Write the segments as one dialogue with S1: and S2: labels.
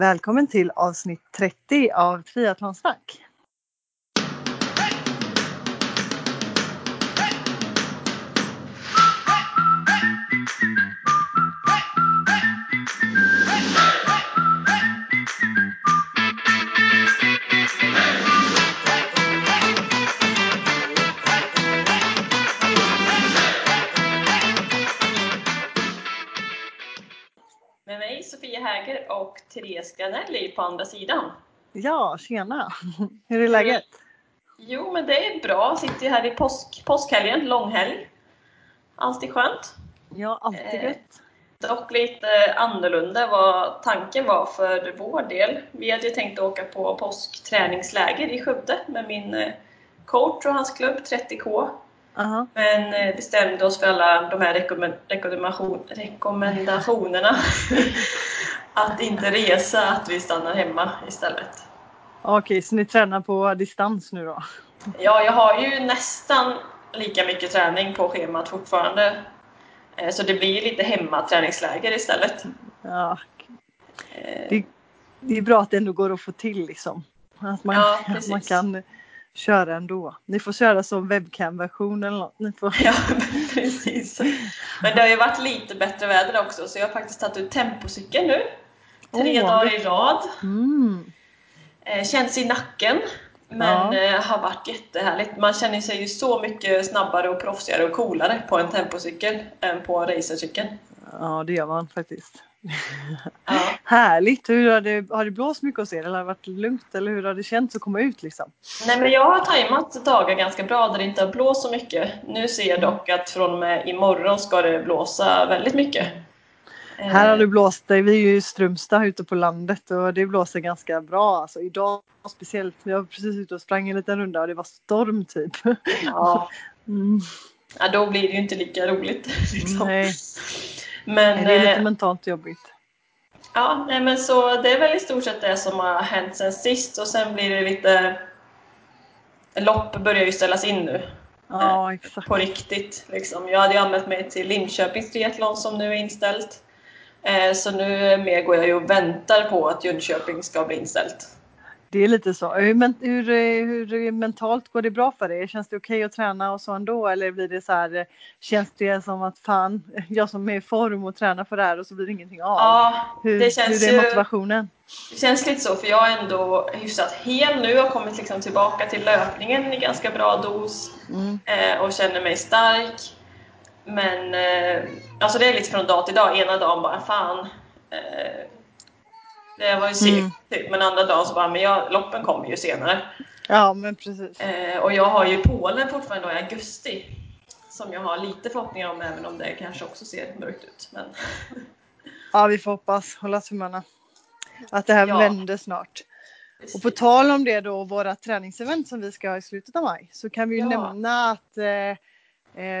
S1: Välkommen till avsnitt 30 av Triathlonsnack.
S2: Och Therese Granelli på andra sidan.
S1: Ja, tjena! Hur är läget?
S2: Jo, men det är bra. Sitter här i påsk, påskhelgen, långhelg. Alltid skönt.
S1: Ja, alltid
S2: Eh,
S1: gött.
S2: Dock lite annorlunda vad tanken var för vår del. Vi hade ju tänkt åka på påskträningsläger i Skövde med min eh, coach och hans klubb 30K.
S1: Aha.
S2: Men eh, bestämde oss för alla de här rekommend- rekommendation, rekommendationerna att inte resa, att vi stannar hemma istället.
S1: Okej, så ni tränar på distans nu då?
S2: Ja, jag har ju nästan lika mycket träning på schemat fortfarande. Eh, Så det blir lite hemmaträningsläger istället.
S1: Ja,
S2: Eh,
S1: det, det är bra att det ändå går att få till liksom. Att man,
S2: Ja,
S1: att man kan köra ändå. Ni får köra som webcam-version eller något. Ni får...
S2: Ja, precis. Men det har ju varit lite bättre väder också så jag har faktiskt tagit ut tempocykeln nu. Tre
S1: Åh,
S2: dagar i rad.
S1: Mm.
S2: Eh, Känns i nacken. Men
S1: Ja.
S2: eh, har varit jättehärligt. Man känner sig ju så mycket snabbare och proffsigare och coolare på en tempocykel än på racercykeln.
S1: Ja, det gör man faktiskt.
S2: Ja.
S1: Härligt! Hur har, det, har det blåst mycket hos er eller har det varit lugnt eller hur har det känts att komma ut liksom?
S2: Nej men jag har tajmat dagar ganska bra där det inte har blåst så mycket. Nu ser jag dock att från och med imorgon ska det blåsa väldigt mycket. Eh,
S1: Här har det blåst, vi är ju i Strömstad ute på landet och det blåser ganska bra. Alltså idag speciellt, jag var precis ute och sprang en liten runda och det var storm typ.
S2: Ja,
S1: Mm.
S2: ja, då blir det ju inte lika roligt. Liksom.
S1: Nej,
S2: Men,
S1: det är lite
S2: eh,
S1: mentalt jobbigt.
S2: ja, nej, men så det är väl i stort sett det som har hänt sen sist och sen blir det lite Lopp börjar ju ställas in nu
S1: Ja, exakt.
S2: på riktigt. Liksom. Jag hade ju anmält mig till Linköpings triathlon som nu är inställt. Eh, Så nu mer går jag ju och väntar på att Jönköping ska bli inställt.
S1: Det är lite så. Hur, men, hur, eh, hur mentalt går det bra för dig? Känns det okej att träna och så ändå? Eller blir det så här, eh, känns det som att fan, jag som är i form och tränar för det här och så blir det ingenting av?
S2: Ja,
S1: hur,
S2: det känns
S1: hur är
S2: ju-
S1: motivationen?
S2: Det känns lite så, för jag är ändå hyfsat hel nu och kommit liksom tillbaka till löpningen i ganska bra dos
S1: Mm.
S2: eh, och känner mig stark. Men eh, alltså det är lite från dag till dag. Ena dagen bara fan, eh, det var ju segt
S1: Mm.
S2: typ. Men andra dagen så bara, men jag, loppen kommer ju senare.
S1: Ja, men precis.
S2: Eh, och jag har ju Polen fortfarande då i augusti. Som jag har lite förhoppningar om även om det kanske också ser mörkt ut. Men
S1: Ja, vi får hoppas, hålla tummarna. Att det här
S2: Ja.
S1: vänder snart. Och på tal om det då, våra träningsevent som vi ska ha i slutet av maj, så kan vi ju
S2: Ja.
S1: nämna att eh, eh,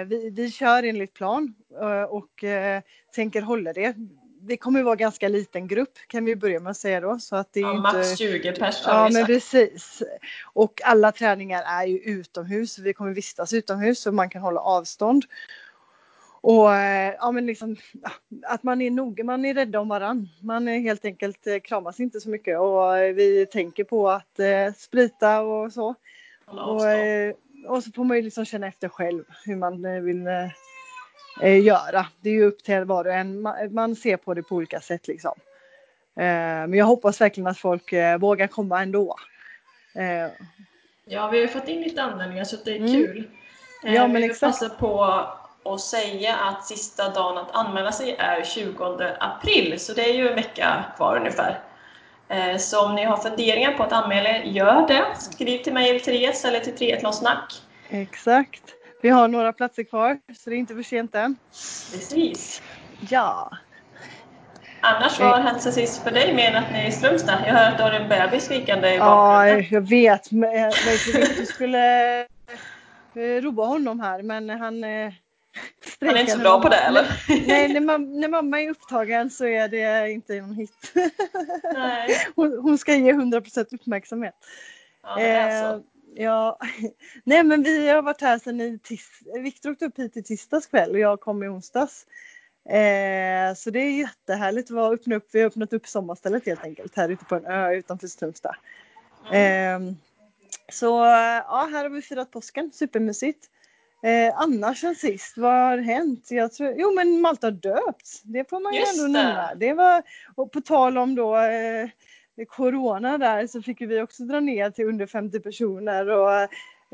S1: vi, vi kör enligt plan eh, och eh, tänker hålla det. Det kommer vara ganska liten grupp kan vi börja med att säga då. Så att det är
S2: ja,
S1: ju
S2: max
S1: inte...
S2: 20 pers har
S1: Ja men precis. Och alla träningar är ju utomhus. Vi kommer vistas utomhus så man kan hålla avstånd. Och eh, ja men liksom att man är noga, man är rädda om varann. Man är helt enkelt eh, kramas inte så mycket och eh, vi tänker på att eh, sprita och så.
S2: Hålla
S1: Och,
S2: avstånd.
S1: eh, och så får man ju liksom känna efter själv hur man eh, vill eh, eh, göra. Det är ju upp till var och en. Man, ser på det på olika sätt liksom. Eh, men jag hoppas verkligen att folk eh, vågar komma ändå. Eh,
S2: Ja, vi har fått in lite anmälningar så det är
S1: Mm.
S2: kul.
S1: Ja, men
S2: vi vill
S1: exakt.
S2: passa på att säga att sista dagen att anmäla sig är 20 april, så det är ju en vecka kvar ungefär. Eh, Så om ni har funderingar på att anmäla er, gör det. Skriv till mig eller Therese eller till Triathlonsnack.
S1: exakt. Vi har några platser kvar så det är inte för sent än.
S2: Precis.
S1: Ja.
S2: Annars, vad har hänt sen sist för dig mer än att ni är i Strömstad? Jag hör att du har en bebis skrikande i
S1: Ja,
S2: bakgrunden.
S1: jag vet. Men Jag vet inte, vi skulle eh, roa honom här men han eh,
S2: Han är inte så bra på det eller?
S1: Nej, när, mam- när mamma är upptagen så är det inte någon hit.
S2: Nej.
S1: Hon, hon ska ge 100% uppmärksamhet.
S2: Ja,
S1: Eh, ja, nej men vi har varit här sedan i tis- Viktor åkte upp hit i tisdags kväll och jag kom i onsdags. Eh, så det är jättehärligt att vara öppna upp. Vi har öppnat upp sommarstället helt enkelt här ute på en ö utanför Strömstad. Eh, så ja, här har vi firat påsken, supermysigt. Eh, annars sen sist, vad har hänt? Jag tror, jo men Malta har döpts. Det får man ju
S2: Just
S1: ändå
S2: det.
S1: nämna. Det var, och på tal om då eh, corona där så fick vi också dra ner till under 50 personer och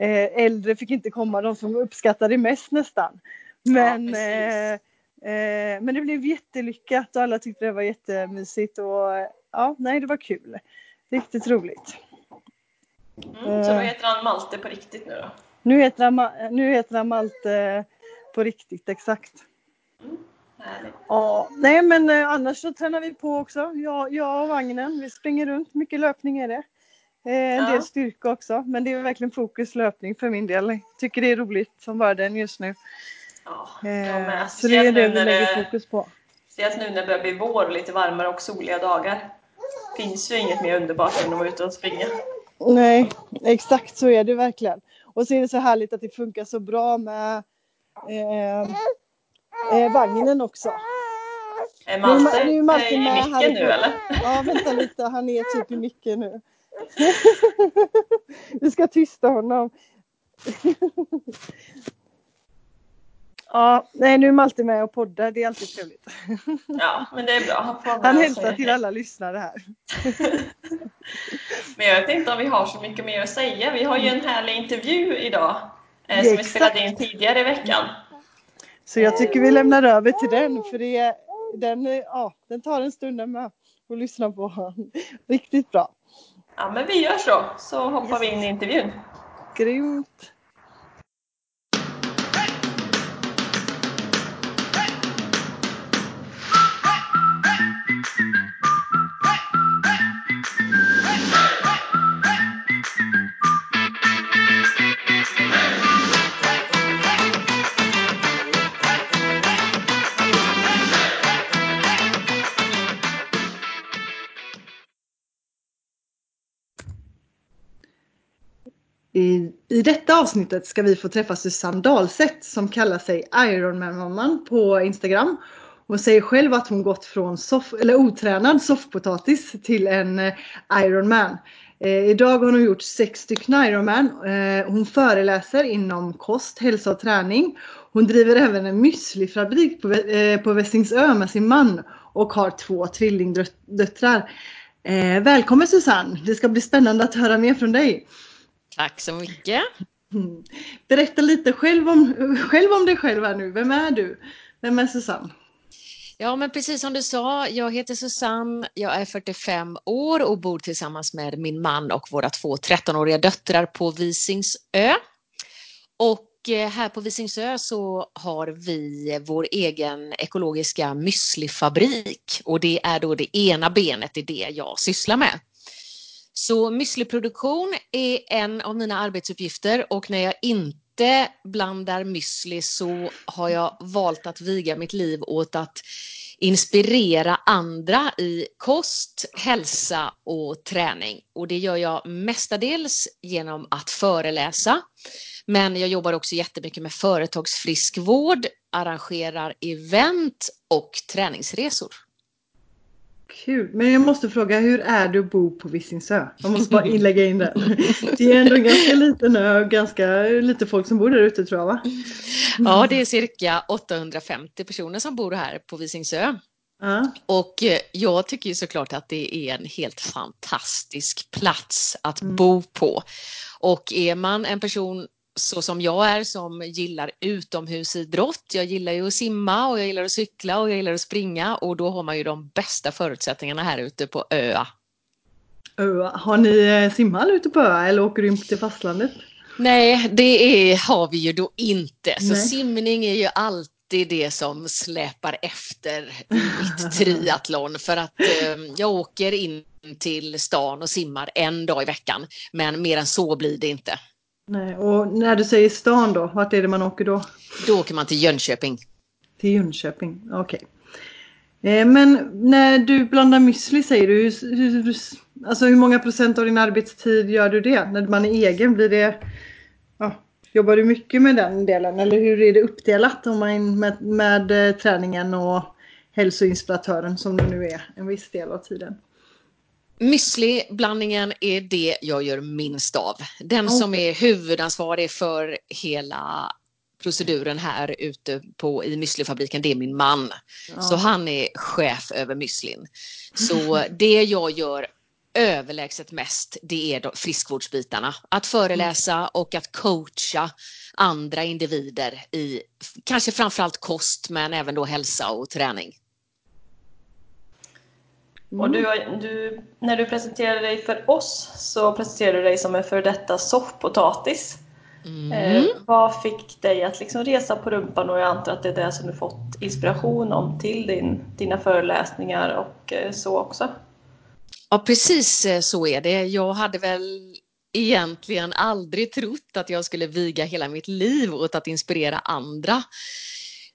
S1: eh, äldre fick inte komma, de som uppskattade det mest nästan. Men,
S2: precis.
S1: eh, eh, men det blev jättelyckat och alla tyckte det var jättemysigt och eh, ja, nej det var kul. Riktigt roligt.
S2: Mm, så då heter han Malte på riktigt nu då?
S1: Nu heter han, Ma- nu heter han Malte på riktigt, exakt.
S2: Härligt.
S1: Ja, nej men eh, annars så tränar vi på också. Jag, jag och vagnen, vi springer runt. Mycket löpning är det. Eh, en
S2: Ja.
S1: del styrka också, men det är verkligen fokus löpning för min del. Tycker det är roligt som bara den just nu.
S2: Ja,
S1: Eh,
S2: jag med.
S1: så det är det vi lägger fokus på.
S2: Speciellt nu när det börjar bli vår och lite varmare och soliga dagar. Finns ju inget mer underbart än att vara ute och springa.
S1: Nej, exakt så är det verkligen. Och så är det så härligt att det funkar så bra med eh, eh, vagnen också.
S2: Är
S1: Nu
S2: Malte
S1: Ma- nu är Malte
S2: i
S1: här
S2: micken
S1: i
S2: nu eller?
S1: Ja, vänta lite. Han är typ i micken nu. Vi ska tysta honom. Ja, nej nu är Malte med och poddar. Det är alltid trevligt.
S2: Ja, men det är bra. Han,
S1: hälsar till alla lyssnare här.
S2: Men jag vet inte om vi har så mycket mer att säga. Vi har ju en härlig intervju idag. Eh, som vi spelade in tidigare i veckan.
S1: Så jag tycker vi lämnar över till den. För det den, ja, den tar en stund med att lyssna på. Riktigt bra.
S2: Ja, men vi gör så. Så hoppar vi in i intervjun.
S1: Grymt. I, I detta avsnittet ska vi få träffa Susanne Dahlseth som kallar sig Ironman-mamman på Instagram. Hon säger själv att hon gått från soff, eller otränad soffpotatis till en eh, Ironman. Eh, idag har hon gjort sex stycken Ironman. Eh, hon föreläser inom kost, hälsa och träning. Hon driver även en müslifabrik på, eh, på Västingsö med sin man och har två tvillingdöttrar. Eh, välkommen Susanne! Det ska bli spännande att höra mer från dig.
S3: Tack så mycket.
S1: Berätta lite själv om, själv om dig själv här nu. Vem är du? Vem är Susanne?
S3: Ja, men precis som du sa, jag heter Susanne, jag är 45 år och bor tillsammans med min man och våra två 13-åriga döttrar på Visingsö. Och eh, här på Visingsö så har vi vår egen ekologiska müslifabrik och det är då det ena benet i det jag sysslar med. Så müsliproduktion är en av mina arbetsuppgifter och när jag inte blandar müsli så har jag valt att viga mitt liv åt att inspirera andra i kost, hälsa och träning. Och det gör jag mestadels genom att föreläsa. Men jag jobbar också jättemycket med företagsfriskvård, arrangerar event och träningsresor.
S1: Kul. Men jag måste fråga, hur är det att bo på Visingsö? Jag måste bara inlägga in det. Det är ändå en ganska liten ö och ganska lite folk som bor där ute tror jag va?
S3: Ja, det är cirka 850 personer som bor här på Visingsö.
S1: Ja.
S3: Och eh, jag tycker ju såklart att det är en helt fantastisk plats att bo på. Och är man en person så som jag är som gillar utomhusidrott, jag gillar ju att simma och jag gillar att cykla och jag gillar att springa och då har man ju de bästa förutsättningarna här ute på Öa.
S1: Ö, Har ni eh, simhall ute på ö eller åker du in till fastlandet?
S3: Nej, det är, har vi ju då inte. Så
S1: Nej.
S3: simning är ju alltid det som släpar efter mitt triathlon för att eh, jag åker in till stan och simmar en dag i veckan. Men mer än så blir det inte.
S1: Nej, och när du säger stan då, vart är det man åker då?
S3: Då åker man till Jönköping.
S1: Till Jönköping, okej. Eh, Men när du blandar müsli säger du, hur, hur, alltså hur många procent av din arbetstid gör du det? När man är egen blir det, ja, Jobbar du mycket med den delen eller hur är det uppdelat om man med, med eh, träningen och hälsoinspiratören som det nu är en viss del av tiden?
S3: Müsli-blandningen är det jag gör minst av. Den som är huvudansvarig för hela proceduren här ute på, i müslifabriken, det är min man. Ja. Så han är chef över müslin. Så det jag gör överlägset mest, det är friskvårdsbitarna. Att föreläsa och att coacha andra individer i kanske framförallt kost men även då hälsa och träning.
S2: Mm. Och du, du, när du presenterar dig för oss så presenterar du dig som en för detta soffpotatis. Mm. Eh, vad fick dig att liksom resa på rumpan och jag antar att det är det som du fått inspiration om till din, dina föreläsningar och eh, så också?
S3: Ja precis eh, så är det. Jag hade väl egentligen aldrig trott att jag skulle viga hela mitt liv åt att inspirera andra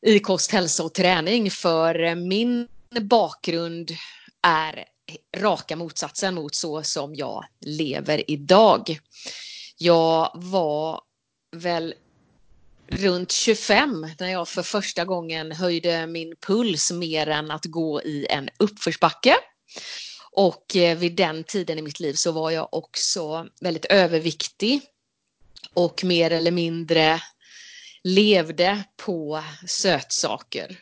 S3: i kost, hälsa och träning för min bakgrund är raka motsatsen mot så som jag lever idag. Jag var väl runt 25 när jag för första gången höjde min puls mer än att gå i en uppförsbacke. Och eh, vid den tiden i mitt liv så var jag också väldigt överviktig och mer eller mindre levde på sötsaker.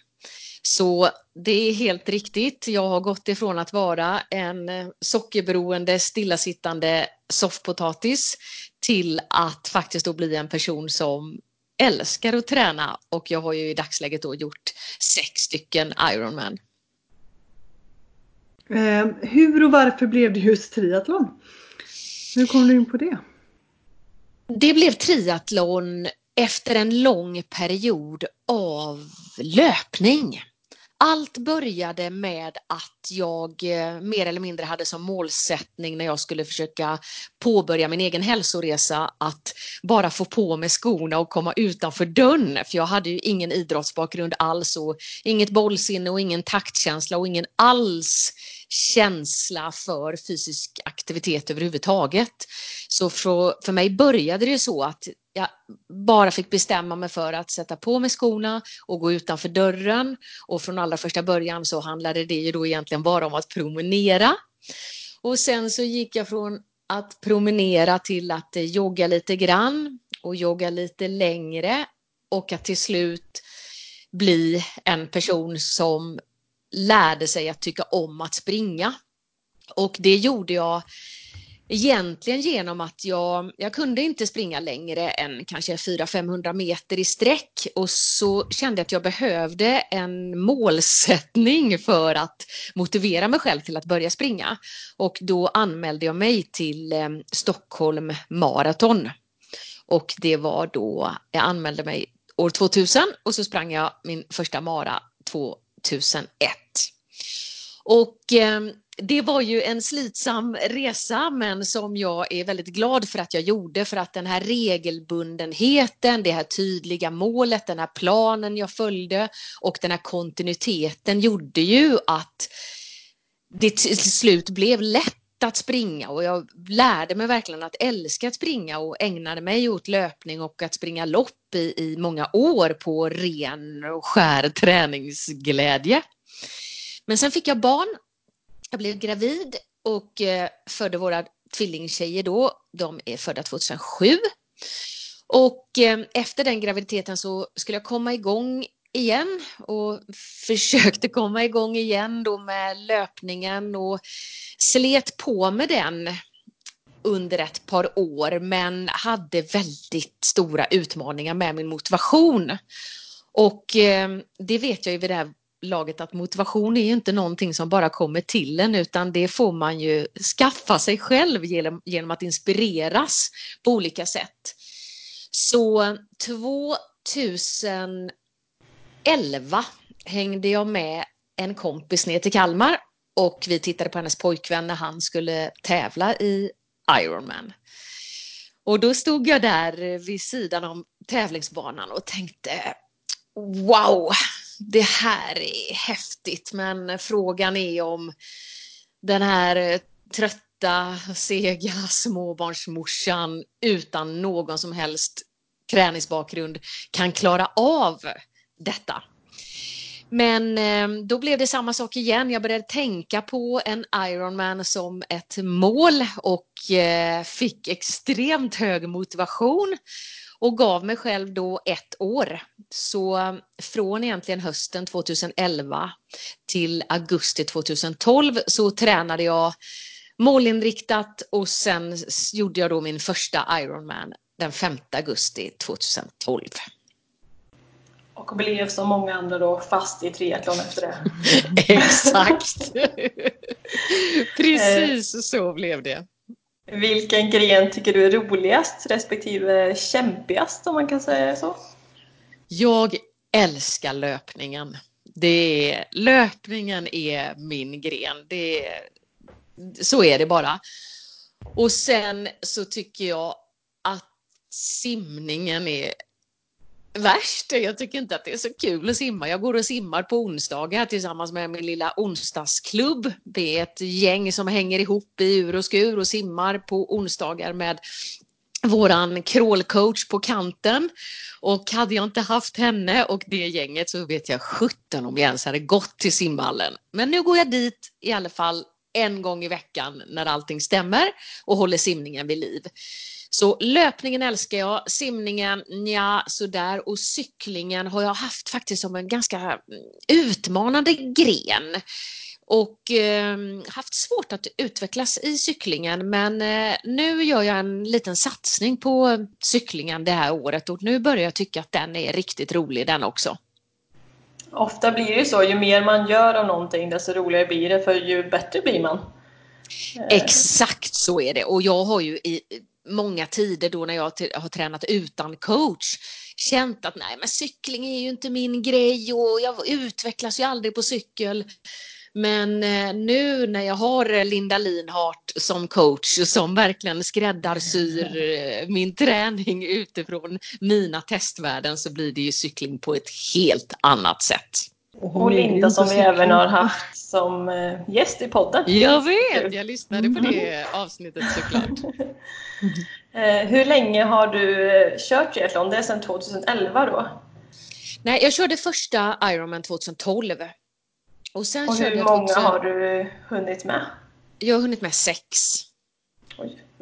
S3: Så det är helt riktigt. Jag har gått ifrån att vara en eh, sockerberoende, stillasittande soffpotatis till att faktiskt då bli en person som älskar att träna och jag har ju i dagsläget då gjort sex stycken Ironman.
S1: Eh, hur och varför blev det just triathlon? Hur kom du in på det?
S3: Det blev triathlon efter en lång period av löpning. Allt började med att jag eh, mer eller mindre hade som målsättning när jag skulle försöka påbörja min egen hälsoresa att bara få på mig skorna och komma utanför dörren. För jag hade ju ingen idrottsbakgrund alls och inget bollsinne och ingen taktkänsla och ingen alls känsla för fysisk aktivitet överhuvudtaget. Så för, för mig började det så att jag bara fick bestämma mig för att sätta på mig skorna och gå utanför dörren. Och från allra första början så handlade det ju då egentligen bara om att promenera. Och sen så gick jag från att promenera till att eh, jogga lite grann och jogga lite längre och att till slut bli en person som lärde sig att tycka om att springa. Och det gjorde jag egentligen genom att jag, jag kunde inte springa längre än kanske 400-500 meter i sträck och så kände jag att jag behövde en målsättning för att motivera mig själv till att börja springa. Och då anmälde jag mig till eh, Stockholm Marathon. Och det var då jag anmälde mig år 2000 och så sprang jag min första mara 2001. Och eh, det var ju en slitsam resa men som jag är väldigt glad för att jag gjorde för att den här regelbundenheten, det här tydliga målet, den här planen jag följde och den här kontinuiteten gjorde ju att det till slut blev lätt att springa och jag lärde mig verkligen att älska att springa och ägnade mig åt löpning och att springa lopp i, i många år på ren och skär träningsglädje. Men sen fick jag barn jag blev gravid och eh, födde våra tvillingtjejer då. De är födda 2007. Och eh, efter den graviditeten så skulle jag komma igång igen och försökte komma igång igen då med löpningen och slet på med den under ett par år men hade väldigt stora utmaningar med min motivation. Och eh, det vet jag ju vid det här laget att motivation är ju inte någonting som bara kommer till en utan det får man ju skaffa sig själv genom, genom att inspireras på olika sätt. Så 2011 hängde jag med en kompis ner till Kalmar och vi tittade på hennes pojkvän när han skulle tävla i Ironman. Och då stod jag där vid sidan om tävlingsbanan och tänkte Wow, det här är häftigt men frågan är om den här trötta, sega småbarnsmorsan utan någon som helst träningsbakgrund kan klara av detta. Men ehm, då blev det samma sak igen. Jag började tänka på en Ironman som ett mål och eh, fick extremt hög motivation och gav mig själv då ett år. Så från egentligen hösten 2011 till augusti 2012 så tränade jag målinriktat och sen gjorde jag då min första Ironman den 5 augusti 2012.
S2: Och blev som många andra då fast i triathlon efter det.
S3: Exakt! Precis så blev det.
S2: Vilken gren tycker du är roligast respektive kämpigast om man kan säga så?
S3: Jag älskar löpningen. Det är, löpningen är min gren. Det är, så är det bara. Och sen så tycker jag att simningen är värst. Jag tycker inte att det är så kul att simma. Jag går och simmar på onsdagar tillsammans med min lilla onsdagsklubb. Det är ett gäng som hänger ihop i ur och skur och simmar på onsdagar med våran crawlcoach på kanten. Och hade jag inte haft henne och det gänget så vet jag 17 om jag ens hade gått till simhallen. Men nu går jag dit i alla fall en gång i veckan när allting stämmer och håller simningen vid liv. Så löpningen älskar jag, simningen, ja sådär. Och cyklingen har jag haft faktiskt som en ganska utmanande gren. Och eh, haft svårt att utvecklas i cyklingen. Men eh, nu gör jag en liten satsning på cyklingen det här året. Och nu börjar jag tycka att den är riktigt rolig den också.
S2: Ofta blir det så, ju mer man gör av någonting desto roligare blir det. För ju bättre blir man.
S3: Exakt så är det. Och jag har ju i många tider då när jag har tränat utan coach känt att nej men cykling är ju inte min grej och jag utvecklas ju aldrig på cykel. Men eh, nu när jag har Linda Linhart som coach som verkligen skräddarsyr eh, min träning utifrån mina testvärden så blir det ju cykling på ett helt annat sätt.
S2: Och Linda som vi även har haft som eh, gäst i podden.
S3: Jag vet, jag lyssnade på det avsnittet såklart.
S2: Hur länge har du kört triathlon? Det är sedan 2011 då?
S3: Nej, jag körde första Ironman 2012.
S2: Och, sen och hur många också... har du hunnit med?
S3: Jag har hunnit med sex.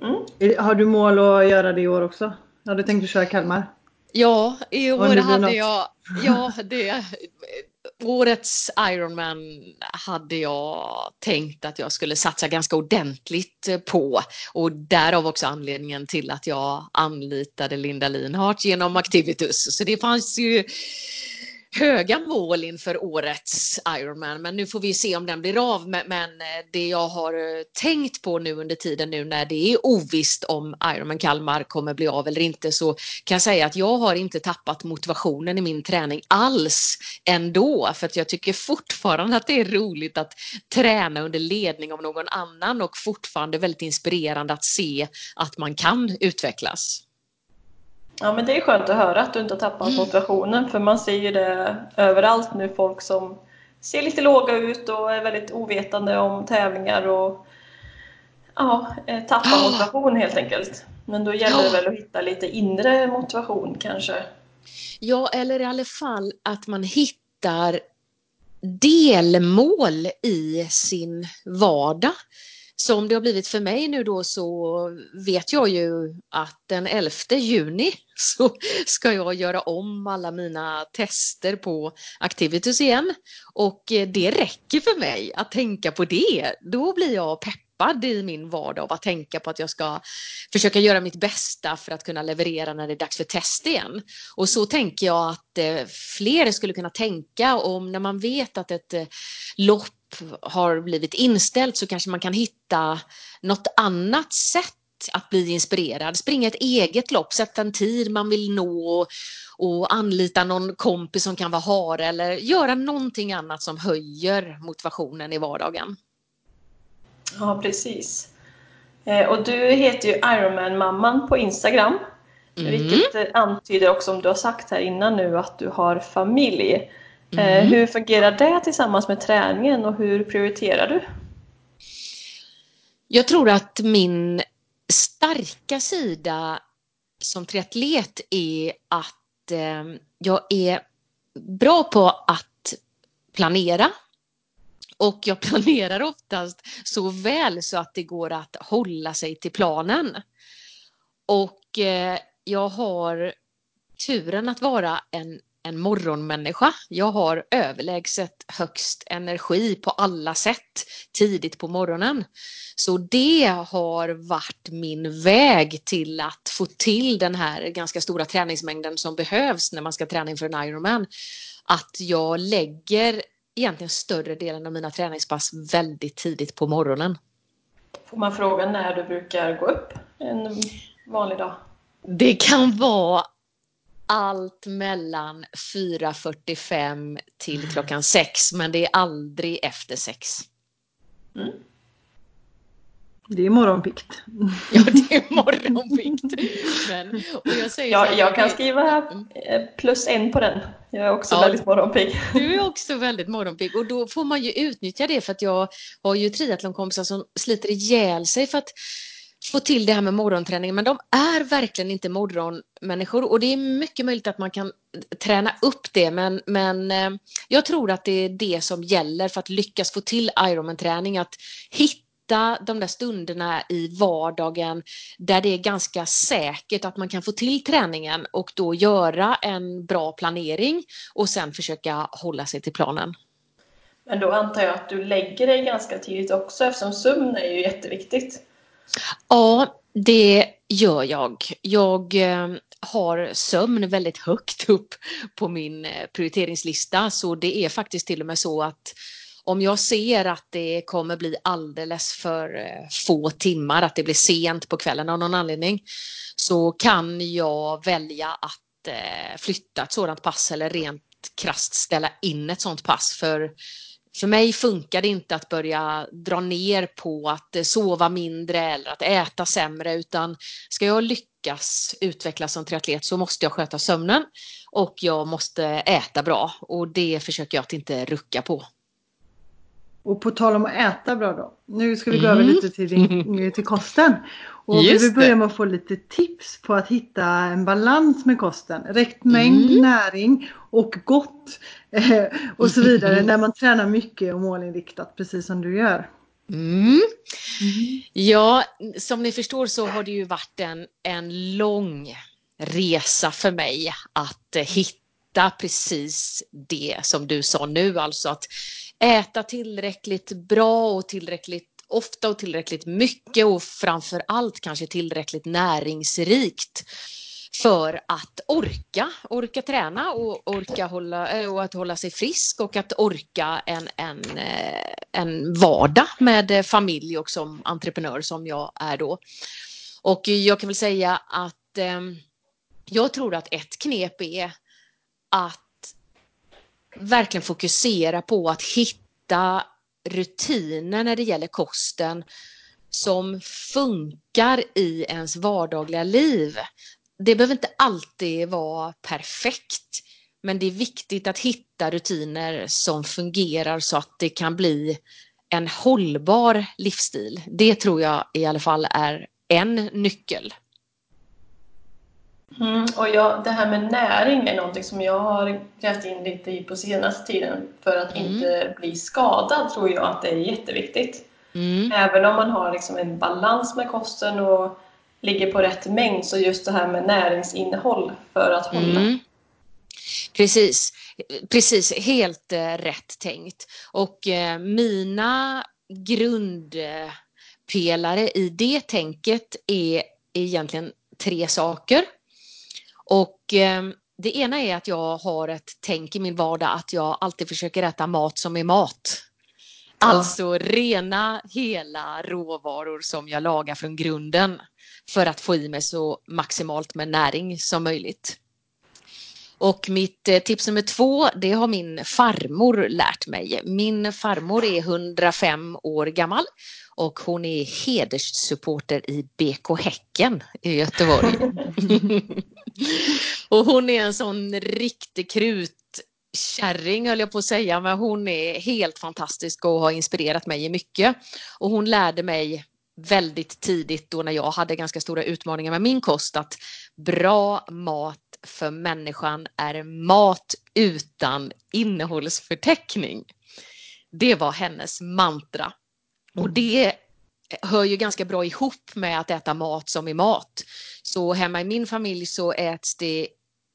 S1: Mm. Har du mål att göra det i år också? Har du tänkt att köra Kalmar?
S3: Ja, i år hade jag... Ja, det, årets Ironman hade jag tänkt att jag skulle satsa ganska ordentligt på och därav också anledningen till att jag anlitade Linda Linhart genom Activitus. Så det fanns ju höga mål inför årets Ironman men nu får vi se om den blir av. Men eh, det jag har eh, tänkt på nu under tiden nu när det är ovisst om Ironman Kalmar kommer bli av eller inte så kan jag säga att jag har inte tappat motivationen i min träning alls ändå för att jag tycker fortfarande att det är roligt att träna under ledning av någon annan och fortfarande väldigt inspirerande att se att man kan utvecklas.
S2: Ja men det är skönt att höra att du inte har tappat mm. motivationen för man ser ju det överallt nu folk som ser lite låga ut och är väldigt ovetande om tävlingar och ja, eh, tappar ah. motivation helt enkelt. Men då gäller det väl att hitta lite inre motivation kanske?
S3: Ja, eller i alla fall att man hittar delmål i sin vardag. Som det har blivit för mig nu då så vet jag ju att den 11 juni så ska jag göra om alla mina tester på Activitus igen. Och eh, det räcker för mig att tänka på det. Då blir jag peppad i min vardag av att tänka på att jag ska försöka göra mitt bästa för att kunna leverera när det är dags för test igen. Och så tänker jag att eh, fler skulle kunna tänka om när man vet att ett eh, lopp har blivit inställt så kanske man kan hitta något annat sätt att bli inspirerad. Springa ett eget lopp, sätta en tid man vill nå och anlita någon kompis som kan vara hare eller göra någonting annat som höjer motivationen i vardagen.
S2: Ja, precis. Eh, och du heter ju Ironman-mamman på Instagram. Mm. Vilket antyder också, om du har sagt här innan nu, att du har familj. Eh, mm. Hur fungerar det tillsammans med träningen och hur prioriterar du?
S3: Jag tror att min starka sida som triatlet är att eh, jag är bra på att planera och jag planerar oftast så väl så att det går att hålla sig till planen. Och eh, jag har turen att vara en, en morgonmänniska. Jag har överlägset högst energi på alla sätt tidigt på morgonen. Så det har varit min väg till att få till den här ganska stora träningsmängden som behövs när man ska träna inför en Ironman. Att jag lägger egentligen större delen av mina träningspass väldigt tidigt på morgonen.
S2: Får man fråga när du brukar gå upp en vanlig dag?
S3: Det kan vara allt mellan 4.45 till klockan 6 men det är aldrig efter 6. Mm.
S1: Det är morgonpikt.
S3: Ja, det är morgonpikt. Men,
S2: och jag, säger ja, jag kan skriva eh, plus en på den. Jag är också ja, väldigt morgonpigg.
S3: Du är också väldigt morgonpigg och då får man ju utnyttja det för att jag har ju triathlonkompisar som sliter ihjäl sig för att få till det här med morgonträning men de är verkligen inte morgonmänniskor och det är mycket möjligt att man kan träna upp det men, men eh, jag tror att det är det som gäller för att lyckas få till Ironman-träning att hitta hitta de där stunderna i vardagen där det är ganska säkert att man kan få till träningen och då göra en bra planering och sen försöka hålla sig till planen.
S2: Men då antar jag att du lägger dig ganska tidigt också eftersom sömn är ju jätteviktigt.
S3: Ja, det gör jag. Jag eh, har sömn väldigt högt upp på min eh, prioriteringslista så det är faktiskt till och med så att om jag ser att det kommer bli alldeles för eh, få timmar, att det blir sent på kvällen av någon anledning, så kan jag välja att eh, flytta ett sådant pass eller rent krast ställa in ett sådant pass. För, för mig funkar det inte att börja dra ner på att eh, sova mindre eller att äta sämre utan ska jag lyckas utvecklas som triatlet så måste jag sköta sömnen och jag måste äta bra och det försöker jag att inte rucka på.
S1: Och på tal om att äta bra då. Nu ska vi gå mm. över lite till, din, till kosten. Och Just vi vill börja med att få lite tips på att hitta en balans med kosten. Rätt mängd mm. näring och gott. Eh, och så vidare när man tränar mycket och målinriktat precis som du gör.
S3: Mm. Mm. Ja, som ni förstår så har det ju varit en, en lång resa för mig att hitta precis det som du sa nu, alltså att äta tillräckligt bra och tillräckligt ofta och tillräckligt mycket och framför allt kanske tillräckligt näringsrikt för att orka, orka träna och orka hålla, eh, och att hålla sig frisk och att orka en, en, eh, en vardag med familj och som entreprenör som jag är då. Och jag kan väl säga att eh, jag tror att ett knep är att verkligen fokusera på att hitta rutiner när det gäller kosten som funkar i ens vardagliga liv. Det behöver inte alltid vara perfekt, men det är viktigt att hitta rutiner som fungerar så att det kan bli en hållbar livsstil. Det tror jag i alla fall är en nyckel.
S2: Mm, och jag, det här med näring är någonting som jag har grävt in lite i på senaste tiden för att mm. inte bli skadad tror jag att det är jätteviktigt. Mm. Även om man har liksom en balans med kosten och ligger på rätt mängd så just det här med näringsinnehåll för att hålla. Mm.
S3: Precis, precis helt eh, rätt tänkt. Och eh, mina grundpelare i det tänket är egentligen tre saker. Och eh, det ena är att jag har ett tänk i min vardag att jag alltid försöker äta mat som är mat. Alltså rena, hela råvaror som jag lagar från grunden för att få i mig så maximalt med näring som möjligt. Och mitt eh, tips nummer två, det har min farmor lärt mig. Min farmor är 105 år gammal och hon är hederssupporter i BK Häcken i Göteborg. och hon är en sån riktig krutkärring höll jag på att säga, men hon är helt fantastisk och har inspirerat mig mycket. Och hon lärde mig väldigt tidigt då när jag hade ganska stora utmaningar med min kost att bra mat för människan är mat utan innehållsförteckning. Det var hennes mantra. Och mm. det hör ju ganska bra ihop med att äta mat som är mat. Så hemma i min familj så äts det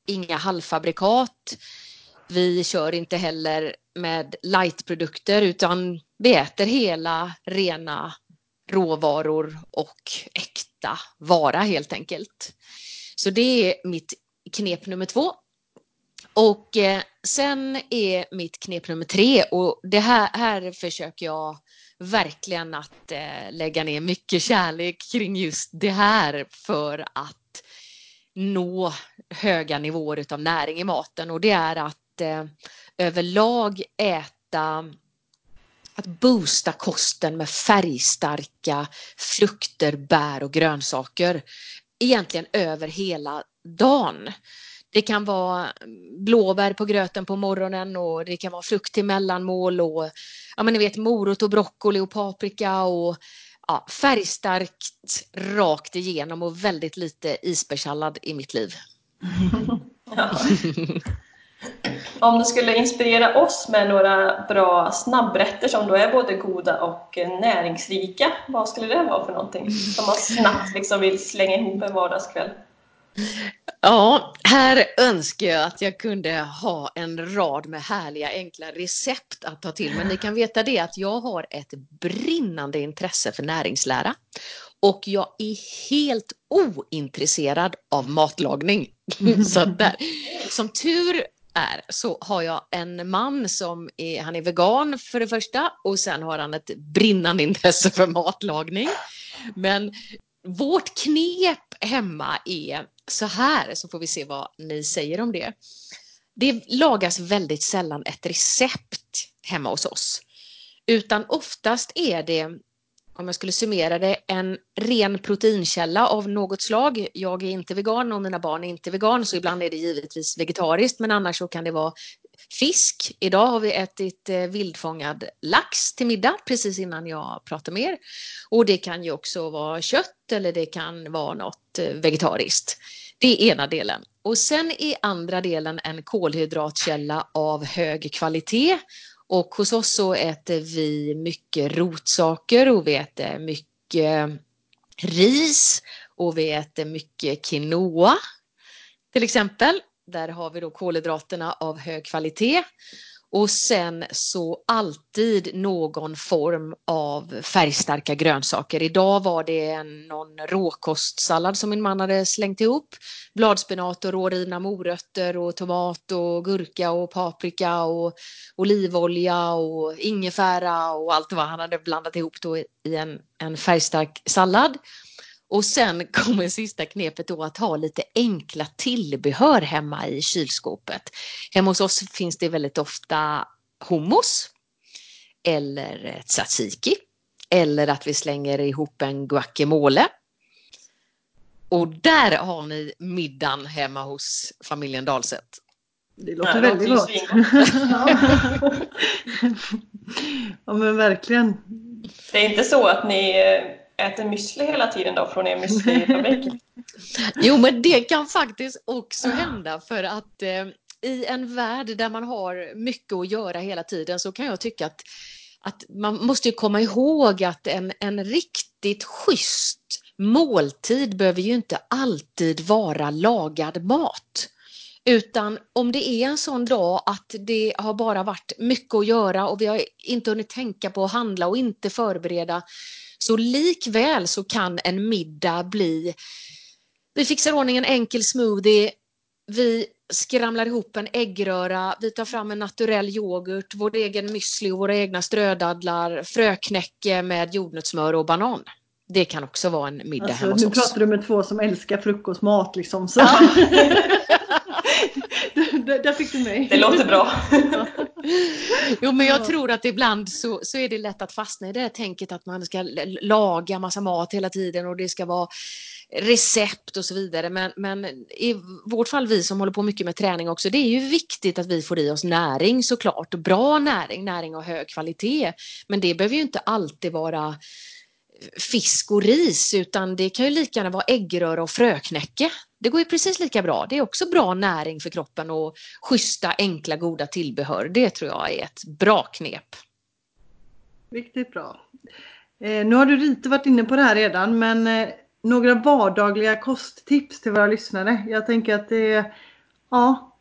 S3: inga halvfabrikat. Vi kör inte heller med lightprodukter utan vi äter hela rena råvaror och äkta vara helt enkelt. Så det är mitt knep nummer två. Och eh, sen är mitt knep nummer tre och det här, här försöker jag verkligen att eh, lägga ner mycket kärlek kring just det här för att nå höga nivåer av näring i maten och det är att eh, överlag äta att boosta kosten med färgstarka frukter, bär och grönsaker. Egentligen över hela dagen. Det kan vara blåbär på gröten på morgonen och det kan vara frukt till mellanmål och ja, men ni vet morot och broccoli och paprika och ja, färgstarkt rakt igenom och väldigt lite isbergssallad i mitt liv. Ja.
S2: Om du skulle inspirera oss med några bra snabbrätter som då är både goda och näringsrika, vad skulle det vara för någonting som man snabbt liksom vill slänga ihop en vardagskväll?
S3: Ja, här önskar jag att jag kunde ha en rad med härliga enkla recept att ta till. Men ni kan veta det att jag har ett brinnande intresse för näringslära och jag är helt ointresserad av matlagning. Så där. Som tur är så har jag en man som är, han är vegan för det första och sen har han ett brinnande intresse för matlagning. Men vårt knep hemma är så här, så får vi se vad ni säger om det. Det lagas väldigt sällan ett recept hemma hos oss, utan oftast är det om jag skulle summera det, en ren proteinkälla av något slag. Jag är inte vegan och mina barn är inte vegan, så ibland är det givetvis vegetariskt, men annars så kan det vara fisk. Idag har vi ätit eh, vildfångad lax till middag precis innan jag pratar med er. Och det kan ju också vara kött eller det kan vara något eh, vegetariskt. Det är ena delen. Och sen är andra delen en kolhydratkälla av hög kvalitet och hos oss så äter vi mycket rotsaker och vi äter mycket ris och vi äter mycket quinoa till exempel. Där har vi då kolhydraterna av hög kvalitet. Och sen så alltid någon form av färgstarka grönsaker. Idag var det någon råkostsallad som min man hade slängt ihop. Bladspenat och rårivna morötter och tomat och gurka och paprika och olivolja och ingefära och allt vad han hade blandat ihop då i en, en färgstark sallad. Och sen kommer sista knepet då att ha lite enkla tillbehör hemma i kylskåpet. Hemma hos oss finns det väldigt ofta hummus eller tzatziki eller att vi slänger ihop en guacamole. Och där har ni middagen hemma hos familjen Dahlseth.
S1: Det låter ja, väldigt gott. ja men verkligen.
S2: Det är inte så att ni eh, äter müsli hela tiden då från er müslifabrik?
S3: jo, men det kan faktiskt också hända för att eh, i en värld där man har mycket att göra hela tiden så kan jag tycka att, att man måste komma ihåg att en, en riktigt schysst måltid behöver ju inte alltid vara lagad mat. Utan om det är en sån dag att det har bara varit mycket att göra och vi har inte hunnit tänka på att handla och inte förbereda så likväl så kan en middag bli, vi fixar ordning en enkel smoothie, vi skramlar ihop en äggröra, vi tar fram en naturell yoghurt, vår egen müsli och våra egna strödadlar, fröknäcke med jordnötssmör och banan. Det kan också vara en middag alltså, hemma hos
S1: oss. Nu pratar du med två som älskar frukostmat liksom. Så. där, fick du mig.
S2: Det låter bra.
S3: jo, men jag tror att ibland så, så är det lätt att fastna i det här tänket att man ska laga massa mat hela tiden och det ska vara recept och så vidare. Men, men i vårt fall, vi som håller på mycket med träning också, det är ju viktigt att vi får i oss näring såklart. Bra näring, näring av hög kvalitet. Men det behöver ju inte alltid vara fisk och ris utan det kan ju lika gärna vara äggröra och fröknäcke. Det går ju precis lika bra. Det är också bra näring för kroppen och schyssta, enkla, goda tillbehör. Det tror jag är ett bra knep.
S1: Riktigt bra. Eh, nu har du lite varit inne på det här redan men eh, några vardagliga kosttips till våra lyssnare. Jag tänker att det är ja,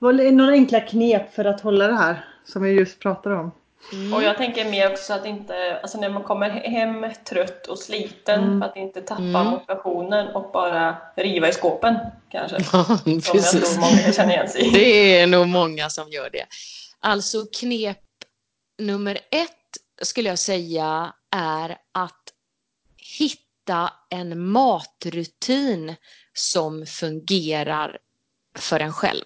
S1: några enkla knep för att hålla det här som vi just pratade om.
S2: Mm. Och jag tänker mer också att inte, alltså när man kommer hem trött och sliten mm. för att inte tappa mm. motivationen och bara riva i skåpen kanske.
S3: Ja, precis. Som jag tror många känner igen sig Det är nog många som gör det. Alltså knep nummer ett skulle jag säga är att hitta en matrutin som fungerar för en själv.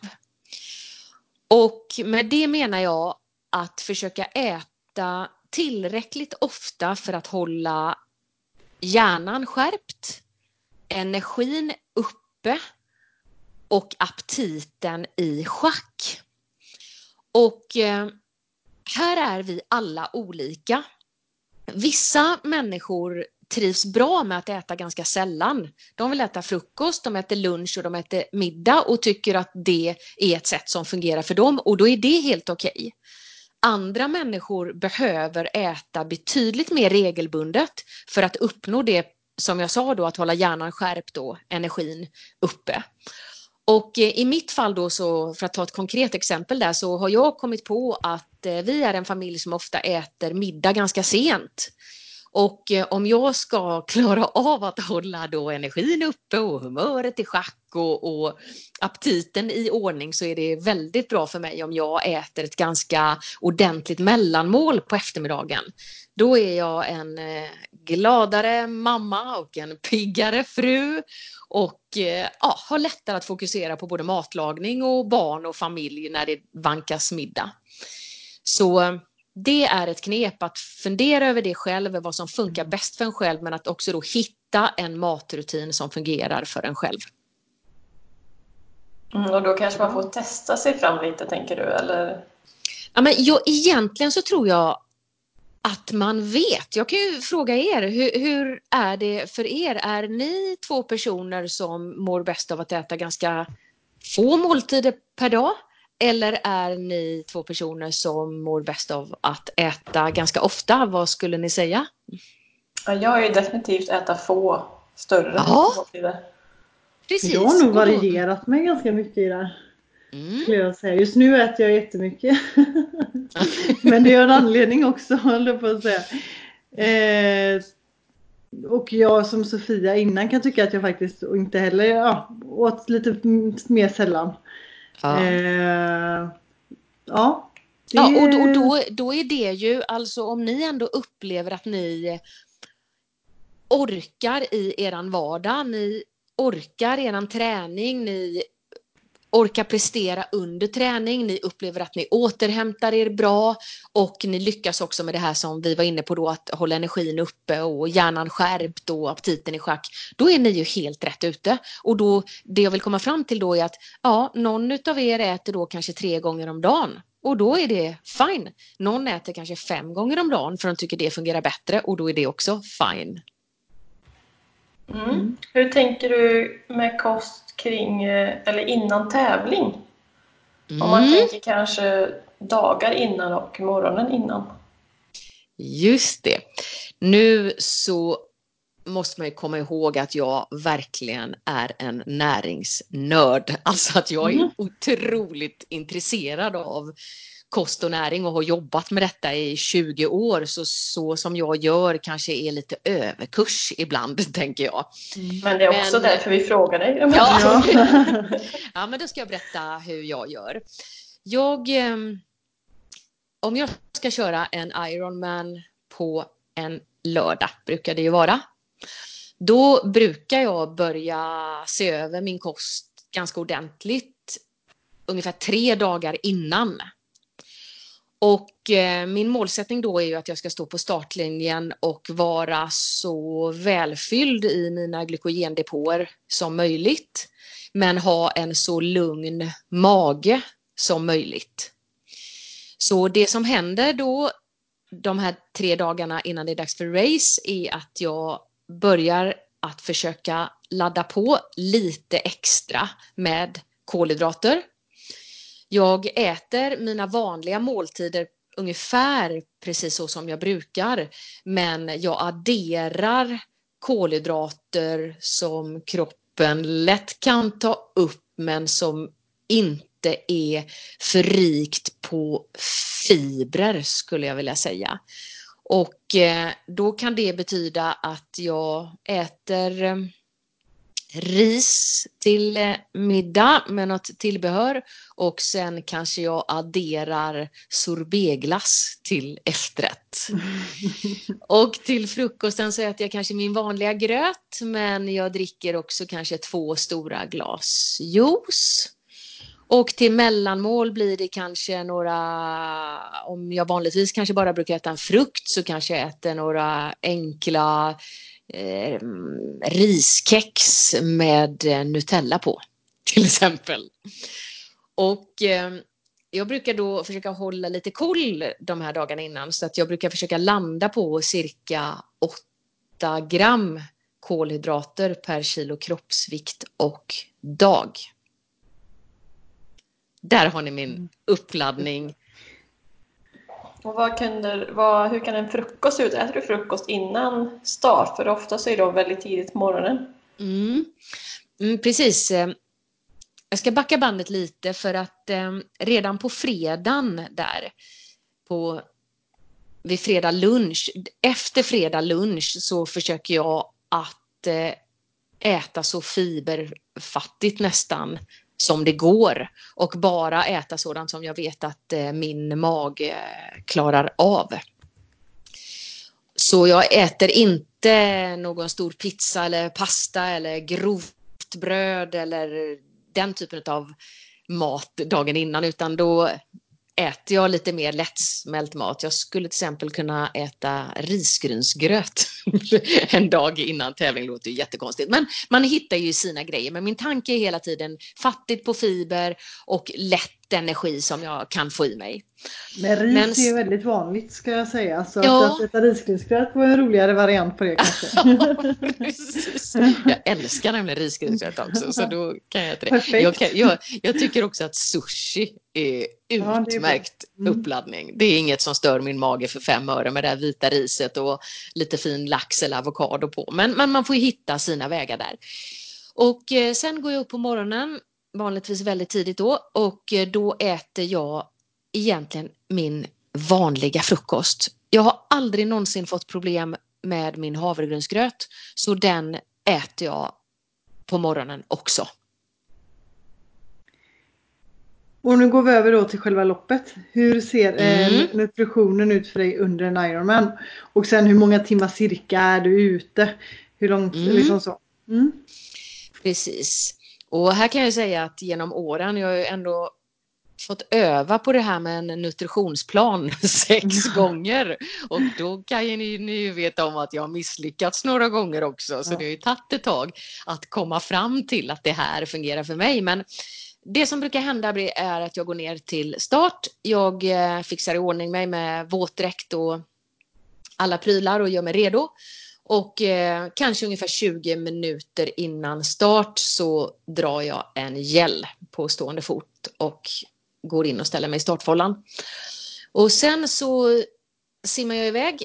S3: Och med det menar jag att försöka äta tillräckligt ofta för att hålla hjärnan skärpt, energin uppe och aptiten i schack. Och eh, här är vi alla olika. Vissa människor trivs bra med att äta ganska sällan. De vill äta frukost, de äter lunch och de äter middag och tycker att det är ett sätt som fungerar för dem och då är det helt okej. Okay. Andra människor behöver äta betydligt mer regelbundet för att uppnå det som jag sa då, att hålla hjärnan skärpt och energin uppe. Och eh, i mitt fall då så, för att ta ett konkret exempel där, så har jag kommit på att eh, vi är en familj som ofta äter middag ganska sent. Och eh, om jag ska klara av att hålla då energin uppe och humöret i schack och, och aptiten i ordning så är det väldigt bra för mig om jag äter ett ganska ordentligt mellanmål på eftermiddagen. Då är jag en eh, gladare mamma och en piggare fru och eh, ja, har lättare att fokusera på både matlagning och barn och familj när det vankas middag. Så det är ett knep att fundera över det själv, vad som funkar bäst för en själv men att också då hitta en matrutin som fungerar för en själv.
S2: Mm, och då kanske man får testa sig fram lite tänker du eller?
S3: Ja, men jag, egentligen så tror jag att man vet. Jag kan ju fråga er, hur, hur, är det för er? Är ni två personer som mår bäst av att äta ganska få måltider per dag? Eller är ni två personer som mår bäst av att äta ganska ofta? Vad skulle ni säga?
S2: jag är ju definitivt äta få större ja. måltider.
S1: Precis. Jag har nog varierat mig ganska mycket i det. Mm. jag säga. Just nu äter jag jättemycket. Men det är en anledning också, håller på att säga. Eh, och jag som Sofia innan kan tycka att jag faktiskt inte heller ja, åt lite mer sällan. Ja. Eh,
S3: ja, det... ja och, då, och då, då är det ju alltså om ni ändå upplever att ni orkar i eran vardag, ni orkar eran träning, ni orkar prestera under träning, ni upplever att ni återhämtar er bra och ni lyckas också med det här som vi var inne på då att hålla energin uppe och hjärnan skärpt och aptiten i schack. Då är ni ju helt rätt ute och då det jag vill komma fram till då är att ja, någon utav er äter då kanske tre gånger om dagen och då är det fine. Någon äter kanske fem gånger om dagen för de tycker det fungerar bättre och då är det också fine.
S2: Mm. Hur tänker du med kost kring, eh, eller innan tävling? Mm. Om man mm. tänker kanske dagar innan och morgonen innan.
S3: Just det. Nu så måste man ju komma ihåg att jag verkligen är en näringsnörd. Alltså att jag är mm. otroligt intresserad av kost och näring och har jobbat med detta i 20 år så så som jag gör kanske är lite överkurs ibland tänker jag.
S2: Mm. Men det är också men, därför vi frågar dig.
S3: Ja. ja men då ska jag berätta hur jag gör. Jag ehm, om jag ska köra en Ironman på en lördag brukar det ju vara. Då brukar jag börja se över min kost ganska ordentligt ungefär tre dagar innan. Och eh, min målsättning då är ju att jag ska stå på startlinjen och vara så välfylld i mina glykogendepåer som möjligt. Men ha en så lugn mage som möjligt. Så det som händer då de här tre dagarna innan det är dags för race är att jag börjar att försöka ladda på lite extra med kolhydrater. Jag äter mina vanliga måltider ungefär precis så som jag brukar, men jag adderar kolhydrater som kroppen lätt kan ta upp men som inte är för rikt på fibrer skulle jag vilja säga. Och eh, då kan det betyda att jag äter eh, ris till eh, middag med något tillbehör och sen kanske jag adderar sorbetglass till efterrätt. och till frukosten så äter jag kanske min vanliga gröt men jag dricker också kanske två stora glas juice. Och till mellanmål blir det kanske några, om jag vanligtvis kanske bara brukar äta en frukt så kanske jag äter några enkla eh, riskex med eh, Nutella på till exempel. Och eh, jag brukar då försöka hålla lite koll de här dagarna innan så att jag brukar försöka landa på cirka 8 gram kolhydrater per kilo kroppsvikt och dag. Där har ni min uppladdning.
S2: Och vad kunde, vad, hur kan en frukost se ut? Äter du frukost innan start? För ofta så är det väldigt tidigt på morgonen.
S3: Mm. Mm, precis. Eh, jag ska backa bandet lite för att eh, redan på fredagen där, på, vid fredag lunch, efter fredag lunch så försöker jag att eh, äta så fiberfattigt nästan som det går och bara äta sådant som jag vet att eh, min mage eh, klarar av. Så jag äter inte någon stor pizza eller pasta eller grovt bröd eller den typen av mat dagen innan utan då äter jag lite mer lättsmält mat. Jag skulle till exempel kunna äta risgrynsgröt en dag innan tävling. Det låter ju jättekonstigt, men man hittar ju sina grejer. Men min tanke är hela tiden fattigt på fiber och lätt energi som jag kan få i mig.
S1: Men ris men, är väldigt vanligt ska jag säga. Så ja. att äta risgrynsgröt var en roligare variant på det kanske.
S3: ja, Jag älskar nämligen risgrynsgröt också så då kan jag äta det. Jag, kan, jag, jag, tycker också att sushi är utmärkt ja, är mm. uppladdning. Det är inget som stör min mage för fem öre med det här vita riset och lite fin lax eller avokado på. Men, men man får ju hitta sina vägar där. Och eh, sen går jag upp på morgonen, vanligtvis väldigt tidigt då, och eh, då äter jag egentligen min vanliga frukost. Jag har aldrig någonsin fått problem med min havregrynsgröt, så den äter jag på morgonen också.
S1: Och nu går vi över då till själva loppet. Hur ser eh, mm. nutritionen ut för dig under en Ironman? Och sen hur många timmar cirka är du ute? Hur långt, mm. liksom så. Mm.
S3: Precis. Och här kan jag säga att genom åren, jag har ju ändå fått öva på det här med en nutritionsplan sex gånger. Och då kan ju ni, ni veta om att jag har misslyckats några gånger också. Så det har ju tagit ett tag att komma fram till att det här fungerar för mig. Men det som brukar hända är att jag går ner till start. Jag eh, fixar i ordning mig med våtdräkt och alla prylar och gör mig redo. Och eh, kanske ungefär 20 minuter innan start så drar jag en gäll på stående fot och går in och ställer mig i startfållan. Och sen så simmar jag iväg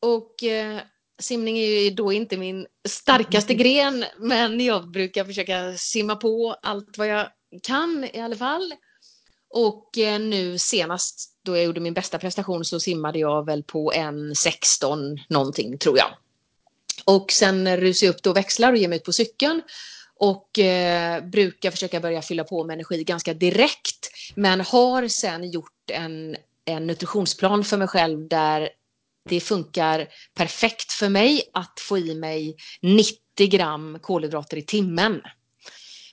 S3: och eh, simning är ju då inte min starkaste gren men jag brukar försöka simma på allt vad jag kan i alla fall. Och eh, nu senast då jag gjorde min bästa prestation så simmade jag väl på en 16 någonting tror jag. Och sen rusar jag upp då och växlar och ger mig ut på cykeln och eh, brukar försöka börja fylla på med energi ganska direkt. Men har sen gjort en, en nutritionsplan för mig själv där det funkar perfekt för mig att få i mig 90 gram kolhydrater i timmen.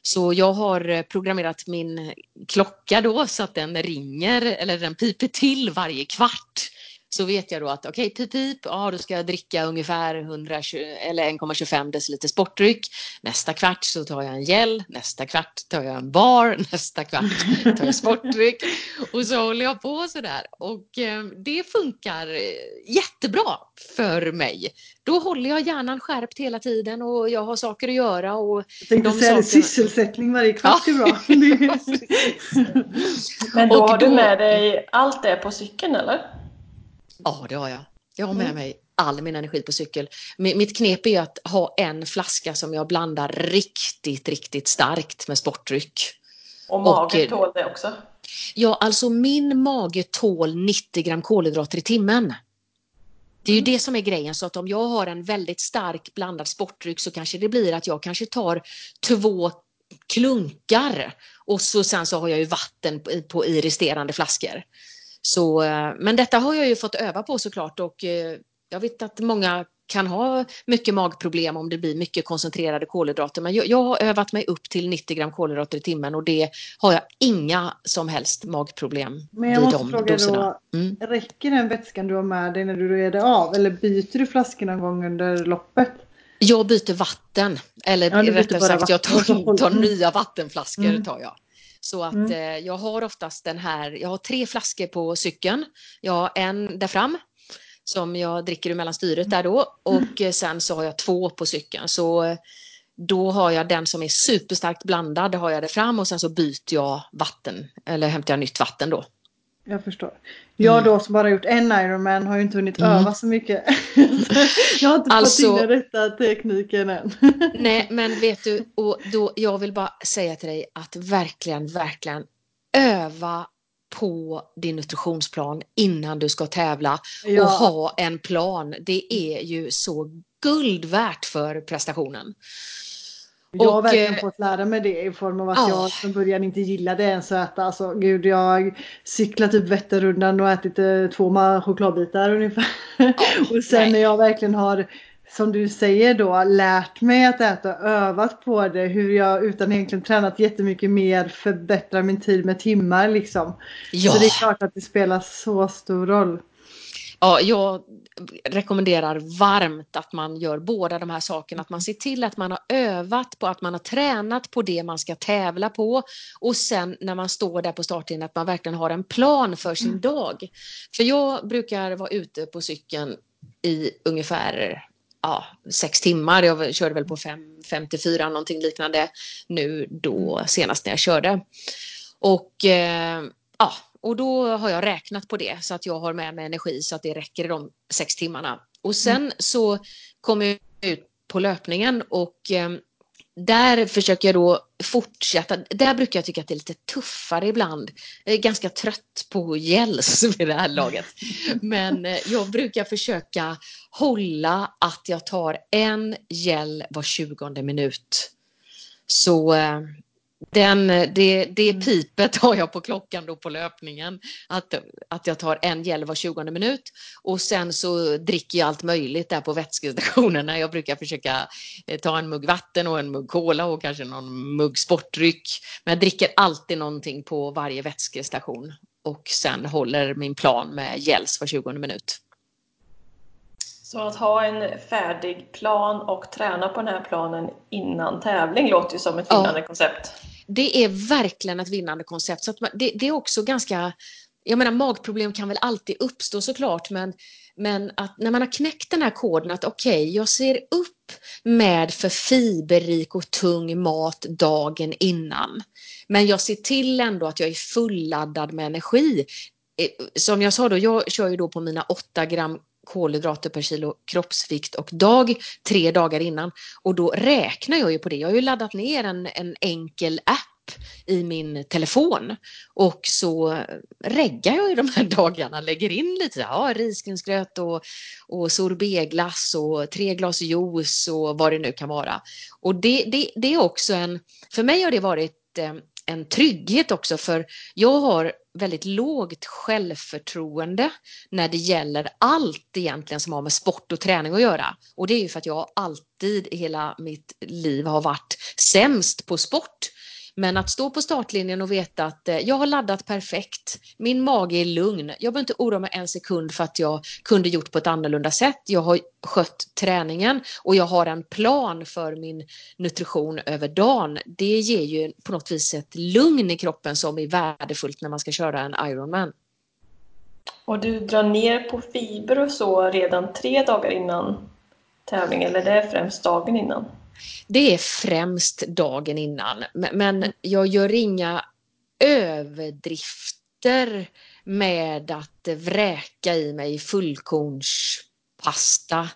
S3: Så jag har eh, programmerat min klocka då så att den ringer eller den piper till varje kvart så vet jag då att okej, okay, pip, pip, ja, då ska jag dricka ungefär 120, eller 1,25 deciliter sportdryck. Nästa kvart så tar jag en gel, nästa kvart tar jag en bar, nästa kvart tar jag sportdryck och så håller jag på så där. Och eh, det funkar eh, jättebra för mig. Då håller jag hjärnan skärpt hela tiden och jag har saker att göra. Och
S1: jag tänkte säga sakerna... sysselsättning varje kvart ja. är bra.
S2: Men då, då har du med dig allt det på cykeln eller?
S3: Ja, det har jag. Jag har med mm. mig all min energi på cykel. Mitt knep är att ha en flaska som jag blandar riktigt, riktigt starkt med sportdryck.
S2: Och magen tål det också?
S3: Ja, alltså min mage tål 90 gram kolhydrater i timmen. Det är ju mm. det som är grejen, så att om jag har en väldigt stark blandad sportdryck så kanske det blir att jag kanske tar två klunkar och så sen så har jag ju vatten på, i resterande flaskor. Så, eh, men detta har jag ju fått öva på såklart och eh, jag vet att många kan ha mycket magproblem om det blir mycket koncentrerade kolhydrater. Men jag, jag, har övat mig upp till 90 gram kolhydrater i timmen och det har jag inga som helst magproblem
S1: Men jag måste fråga doserna. då, mm. räcker den vätskan du har med dig när du reder av eller byter du flaskor någon gång under loppet?
S3: Jag byter vatten, eller ja, rättare sagt jag tar, tar nya vattenflaskor. Mm. tar jag. Så att mm. eh, jag har oftast den här, jag har tre flaskor på cykeln. Jag har en där fram som jag dricker ur mellan styret där då och mm. sen så har jag två på cykeln. Så eh, då har jag den som är superstarkt blandad, har jag det fram och sen så byter jag vatten eller hämtar jag nytt vatten då.
S1: Jag förstår. Jag mm. då som bara gjort en Ironman har ju inte hunnit mm. öva så mycket. jag har inte alltså, fått in den rätta tekniken än.
S3: nej, men vet du, och då, jag vill bara säga till dig att verkligen, verkligen öva på din nutritionsplan innan du ska tävla ja. och ha en plan. Det är ju så guld värt för prestationen.
S1: Jag har verkligen eh, fått lära mig det i form av att oh. jag från början inte gillade ens att äta. Alltså gud, jag cyklat typ Vätternrundan och ätit eh, två chokladbitar ungefär. Oh, och sen nej. när jag verkligen har som du säger då lärt mig att äta övat på det hur jag utan egentligen tränat jättemycket mer förbättrar min tid med timmar liksom. Ja. Så det är klart att det spelar så stor roll.
S3: Ja, jag rekommenderar varmt att man gör båda de här sakerna. Att man ser till att man har övat på, att man har tränat på det man ska tävla på och sen när man står där på startlinjen att man verkligen har en plan för sin mm. dag. För jag brukar vara ute på cykeln i ungefär ja, sex timmar. Jag körde väl på 5.54 någonting liknande nu då senast när jag körde. Och eh, ja, och då har jag räknat på det så att jag har med mig energi så att det räcker i de sex timmarna. Och sen mm. så kommer jag ut på löpningen och eh, där försöker jag då fortsätta. Där brukar jag tycka att det är lite tuffare ibland. Jag är ganska trött på gälls vid det här laget. Men eh, jag brukar försöka hålla att jag tar en gäll var tjugonde minut. Så eh, den, det, det mm. pipet har jag på klockan då på löpningen. Att, att jag tar en gel var 20 minut och sen så dricker jag allt möjligt där på vätskestationerna. Jag brukar försöka eh, ta en mugg vatten och en mugg cola och kanske någon mugg sportdryck. Men jag dricker alltid någonting på varje vätskestation och sen håller min plan med gels var 20 minut.
S2: Så att ha en färdig plan och träna på den här planen innan tävling låter ju som ett vinnande ja. koncept
S3: det är verkligen ett vinnande koncept. Så man, det, det, är också ganska, jag menar magproblem kan väl alltid uppstå såklart, men, men att när man har knäckt den här koden att okej, okay, jag ser upp med för fiberrik och tung mat dagen innan. Men jag ser till ändå att jag är fulladdad med energi. Eh, som jag sa då, jag kör ju då på mina 8 gram kolhydrater per kilo kroppsvikt och dag tre dagar innan. Och då räknar jag ju på det. Jag har ju laddat ner en, en enkel app i min telefon och så reggar jag ju de här dagarna, lägger in lite ja, risgrynsgröt och, och sorbetglass och tre glas juice och vad det nu kan vara. Och det, det, det är också en, för mig har det varit eh, en trygghet också för jag har väldigt lågt självförtroende när det gäller allt egentligen som har med sport och träning att göra. Och det är ju för att jag alltid i hela mitt liv har varit sämst på sport. Men att stå på startlinjen och veta att eh, jag har laddat perfekt, min mage är lugn, jag behöver inte oroa mig en sekund för att jag kunde gjort på ett annorlunda sätt. Jag har skött träningen och jag har en plan för min nutrition över dagen. Det ger ju på något vis ett lugn i kroppen som är värdefullt när man ska köra en Ironman.
S2: Och du drar ner på fiber och så redan tre dagar innan tävling eller det är främst dagen innan?
S3: Det är främst dagen innan, men jag gör inga överdrifter med att vräka i mig fullkornspasta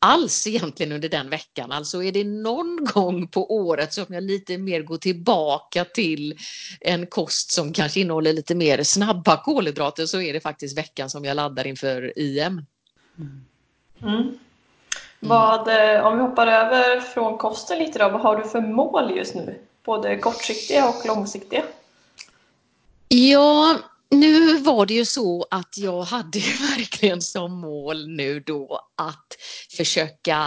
S3: alls egentligen under den veckan. Alltså är det någon gång på året som jag lite mer går tillbaka till en kost som kanske innehåller lite mer snabba kolhydrater så är det faktiskt veckan som jag laddar inför IM.
S2: Mm. Vad, eh, om vi hoppar över från kosten lite då, vad har du för mål just nu? Både kortsiktiga och långsiktiga?
S3: Ja, nu var det ju så att jag hade verkligen som mål nu då att försöka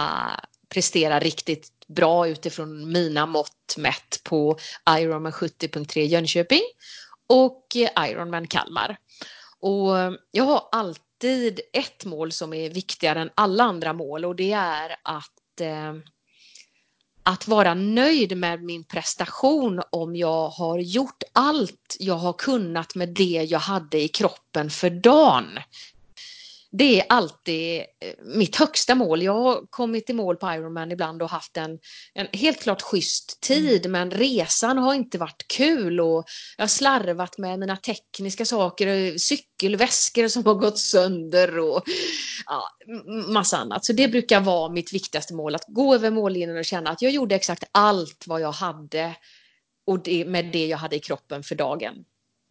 S3: prestera riktigt bra utifrån mina mått mätt på Ironman 70.3 Jönköping och Ironman Kalmar. Och jag har alltid alltid ett mål som är viktigare än alla andra mål och det är att eh, att vara nöjd med min prestation om jag har gjort allt jag har kunnat med det jag hade i kroppen för dagen det är alltid eh, mitt högsta mål. Jag har kommit i mål på Ironman ibland och haft en, en helt klart schysst tid men resan har inte varit kul och jag har slarvat med mina tekniska saker, eh, cykelväskor som har gått sönder och ja, massa annat. Så det brukar vara mitt viktigaste mål, att gå över mållinjen och känna att jag gjorde exakt allt vad jag hade och det, med det jag hade i kroppen för dagen.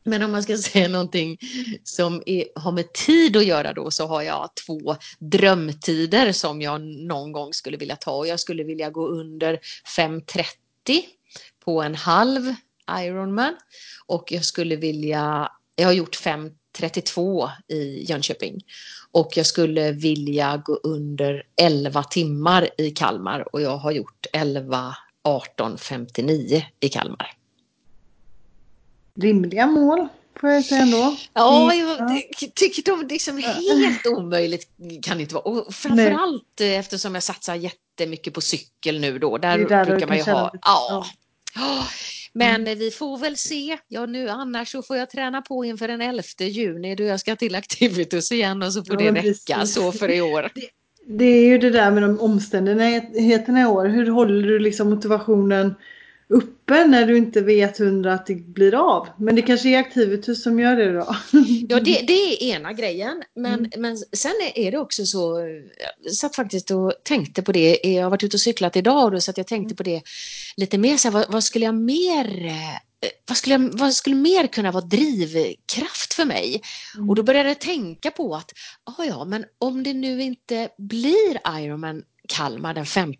S3: Men om man ska säga någonting som är, har med tid att göra då så har jag två drömtider som jag någon gång skulle vilja ta. Och jag skulle vilja gå under 5.30 på en halv Ironman. Och jag skulle vilja, jag har gjort 5.32 i Jönköping. Och jag skulle vilja gå under 11 timmar i Kalmar. Och jag har gjort 11 18.59 i Kalmar
S1: rimliga mål. Får jag säga ändå.
S3: Ja, jag tycker de liksom helt omöjligt kan det inte vara. Och framförallt Nej. eftersom jag satsar jättemycket på cykel nu då. Där, där brukar man ju ha... Ja. ja. Men mm. vi får väl se. Ja, nu annars så får jag träna på inför den 11 juni då jag ska till Activitus igen och så får ja, det räcka så för i år.
S1: Det, det, är ju det där med de omständigheterna i år. Hur håller du liksom motivationen uppe när du inte vet hundra att det blir av. Men det kanske är Activitus som gör det då?
S3: ja, det, det är ena grejen. Men, mm. men sen är det också så, jag satt faktiskt och tänkte på det, jag har varit ute och cyklat idag och då satt jag tänkte på det lite mer så här, vad, vad skulle jag mer vad skulle, jag, vad skulle mer kunna vara drivkraft för mig? Mm. Och då började jag tänka på att, ah, ja, men om det nu inte blir Ironman Kalmar den 5,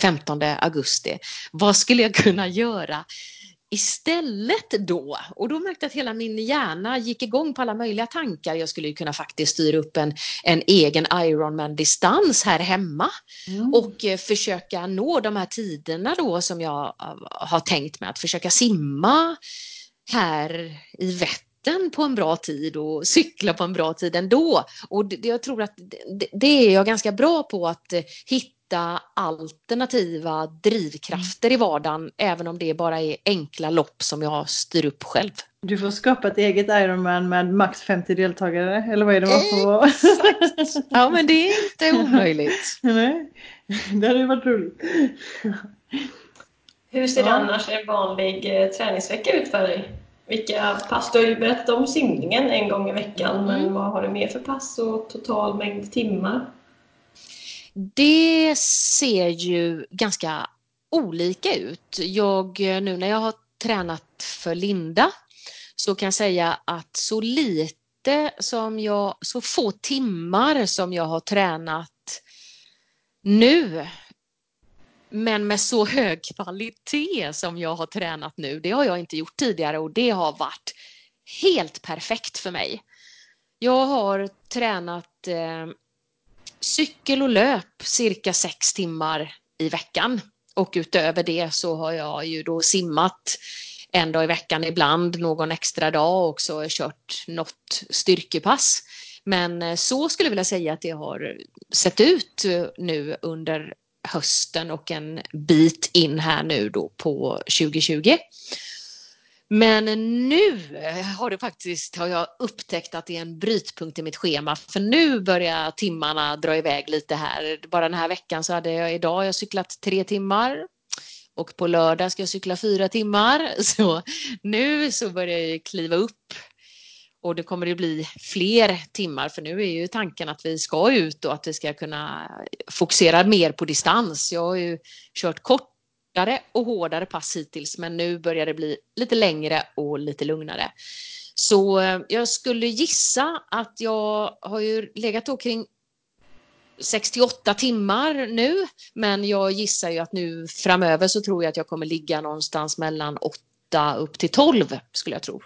S3: 15 augusti. Vad skulle jag kunna göra istället då? Och då märkte jag att hela min hjärna gick igång på alla möjliga tankar. Jag skulle kunna faktiskt styra upp en, en egen Ironman-distans här hemma mm. och eh, försöka nå de här tiderna då som jag eh, har tänkt mig att försöka simma här i Vättern på en bra tid och cykla på en bra tid ändå. Och det, jag tror att det, det, är jag ganska bra på att eh, hitta alternativa drivkrafter i vardagen även om det bara är enkla lopp som jag styr upp själv.
S1: Du får skapa ett eget Ironman med max 50 deltagare eller vad är det man får?
S3: Exakt. Ja men det är inte omöjligt.
S1: Nej, det hade ju varit roligt.
S2: Hur ser ja. annars en vanlig eh, träningsvecka ut för dig? Vilka pass? Du har ju berättat om simningen en gång i veckan, mm. men vad har du mer för pass och total mängd timmar?
S3: Det ser ju ganska olika ut. Jag, nu när jag har tränat för Linda så kan jag säga att så lite som jag, så få timmar som jag har tränat nu men med så hög kvalitet som jag har tränat nu, det har jag inte gjort tidigare och det har varit helt perfekt för mig. Jag har tränat eh, cykel och löp cirka sex timmar i veckan och utöver det så har jag ju då simmat en dag i veckan, ibland någon extra dag och så har jag kört något styrkepass. Men eh, så skulle jag vilja säga att det har sett ut eh, nu under hösten och en bit in här nu då på 2020. Men nu har det faktiskt, har jag upptäckt att det är en brytpunkt i mitt schema för nu börjar timmarna dra iväg lite här. Bara den här veckan så hade jag idag har jag cyklat tre timmar och på lördag ska jag cykla fyra timmar. Så nu så börjar jag kliva upp och det kommer att bli fler timmar för nu är ju tanken att vi ska ut och att vi ska kunna fokusera mer på distans. Jag har ju kört kortare och hårdare pass hittills men nu börjar det bli lite längre och lite lugnare. Så eh, jag skulle gissa att jag har ju legat då kring 68 timmar nu men jag gissar ju att nu framöver så tror jag att jag kommer ligga någonstans mellan 8 upp till 12 skulle jag tro.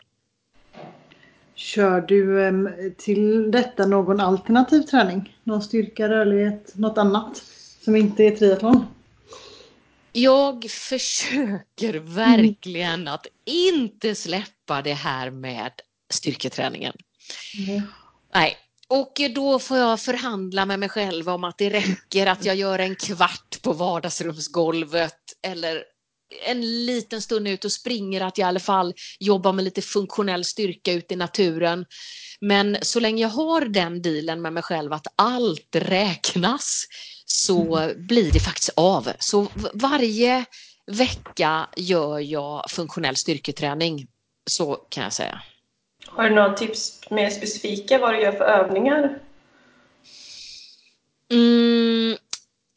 S1: Kör du till detta någon alternativ träning? Någon styrka, rörlighet, något annat som inte är triathlon?
S3: Jag försöker verkligen mm. att inte släppa det här med styrketräningen. Mm. Nej, och då får jag förhandla med mig själv om att det räcker att jag gör en kvart på vardagsrumsgolvet eller en liten stund ut och springer, att jag i alla fall jobbar med lite funktionell styrka ute i naturen. Men så länge jag har den dealen med mig själv att allt räknas så mm. blir det faktiskt av. Så varje vecka gör jag funktionell styrketräning. Så kan jag säga.
S2: Har du några tips mer specifika vad du gör för övningar?
S3: Mm,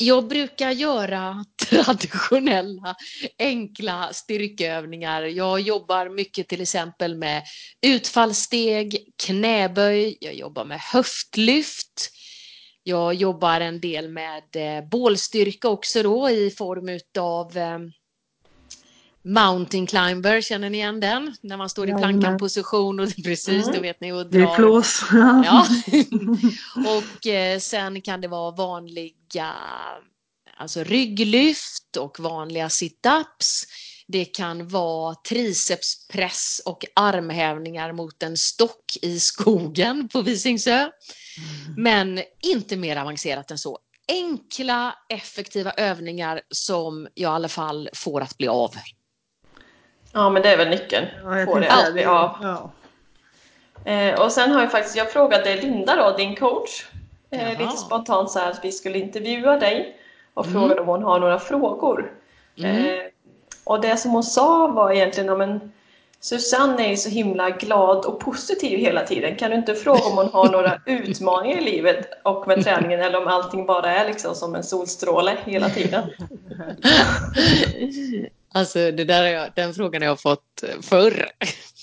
S3: jag brukar göra traditionella enkla styrkeövningar. Jag jobbar mycket till exempel med utfallssteg, knäböj, jag jobbar med höftlyft. Jag jobbar en del med eh, bålstyrka också då i form utav eh, Mountain climber, känner ni igen den? När man står i plankanposition och precis, mm. då vet ni. Och
S1: drar. Det är flås.
S3: ja. och eh, sen kan det vara vanliga alltså rygglyft och vanliga sit-ups. Det kan vara tricepspress och armhävningar mot en stock i skogen på Visingsö. Mm. Men inte mer avancerat än så. Enkla, effektiva övningar som jag i alla fall får att bli av.
S2: Ja, men det är väl nyckeln.
S1: Ja, på det bli av. Ja.
S2: Eh, och sen har jag faktiskt, jag frågade Linda då, din coach, eh, lite spontant så här att vi skulle intervjua dig och mm. frågade om hon har några frågor. Mm. Eh, och det som hon sa var egentligen om en Susanne är ju så himla glad och positiv hela tiden. Kan du inte fråga om hon har några utmaningar i livet och med träningen eller om allting bara är liksom som en solstråle hela tiden?
S3: Alltså det där jag, den frågan har jag fått förr.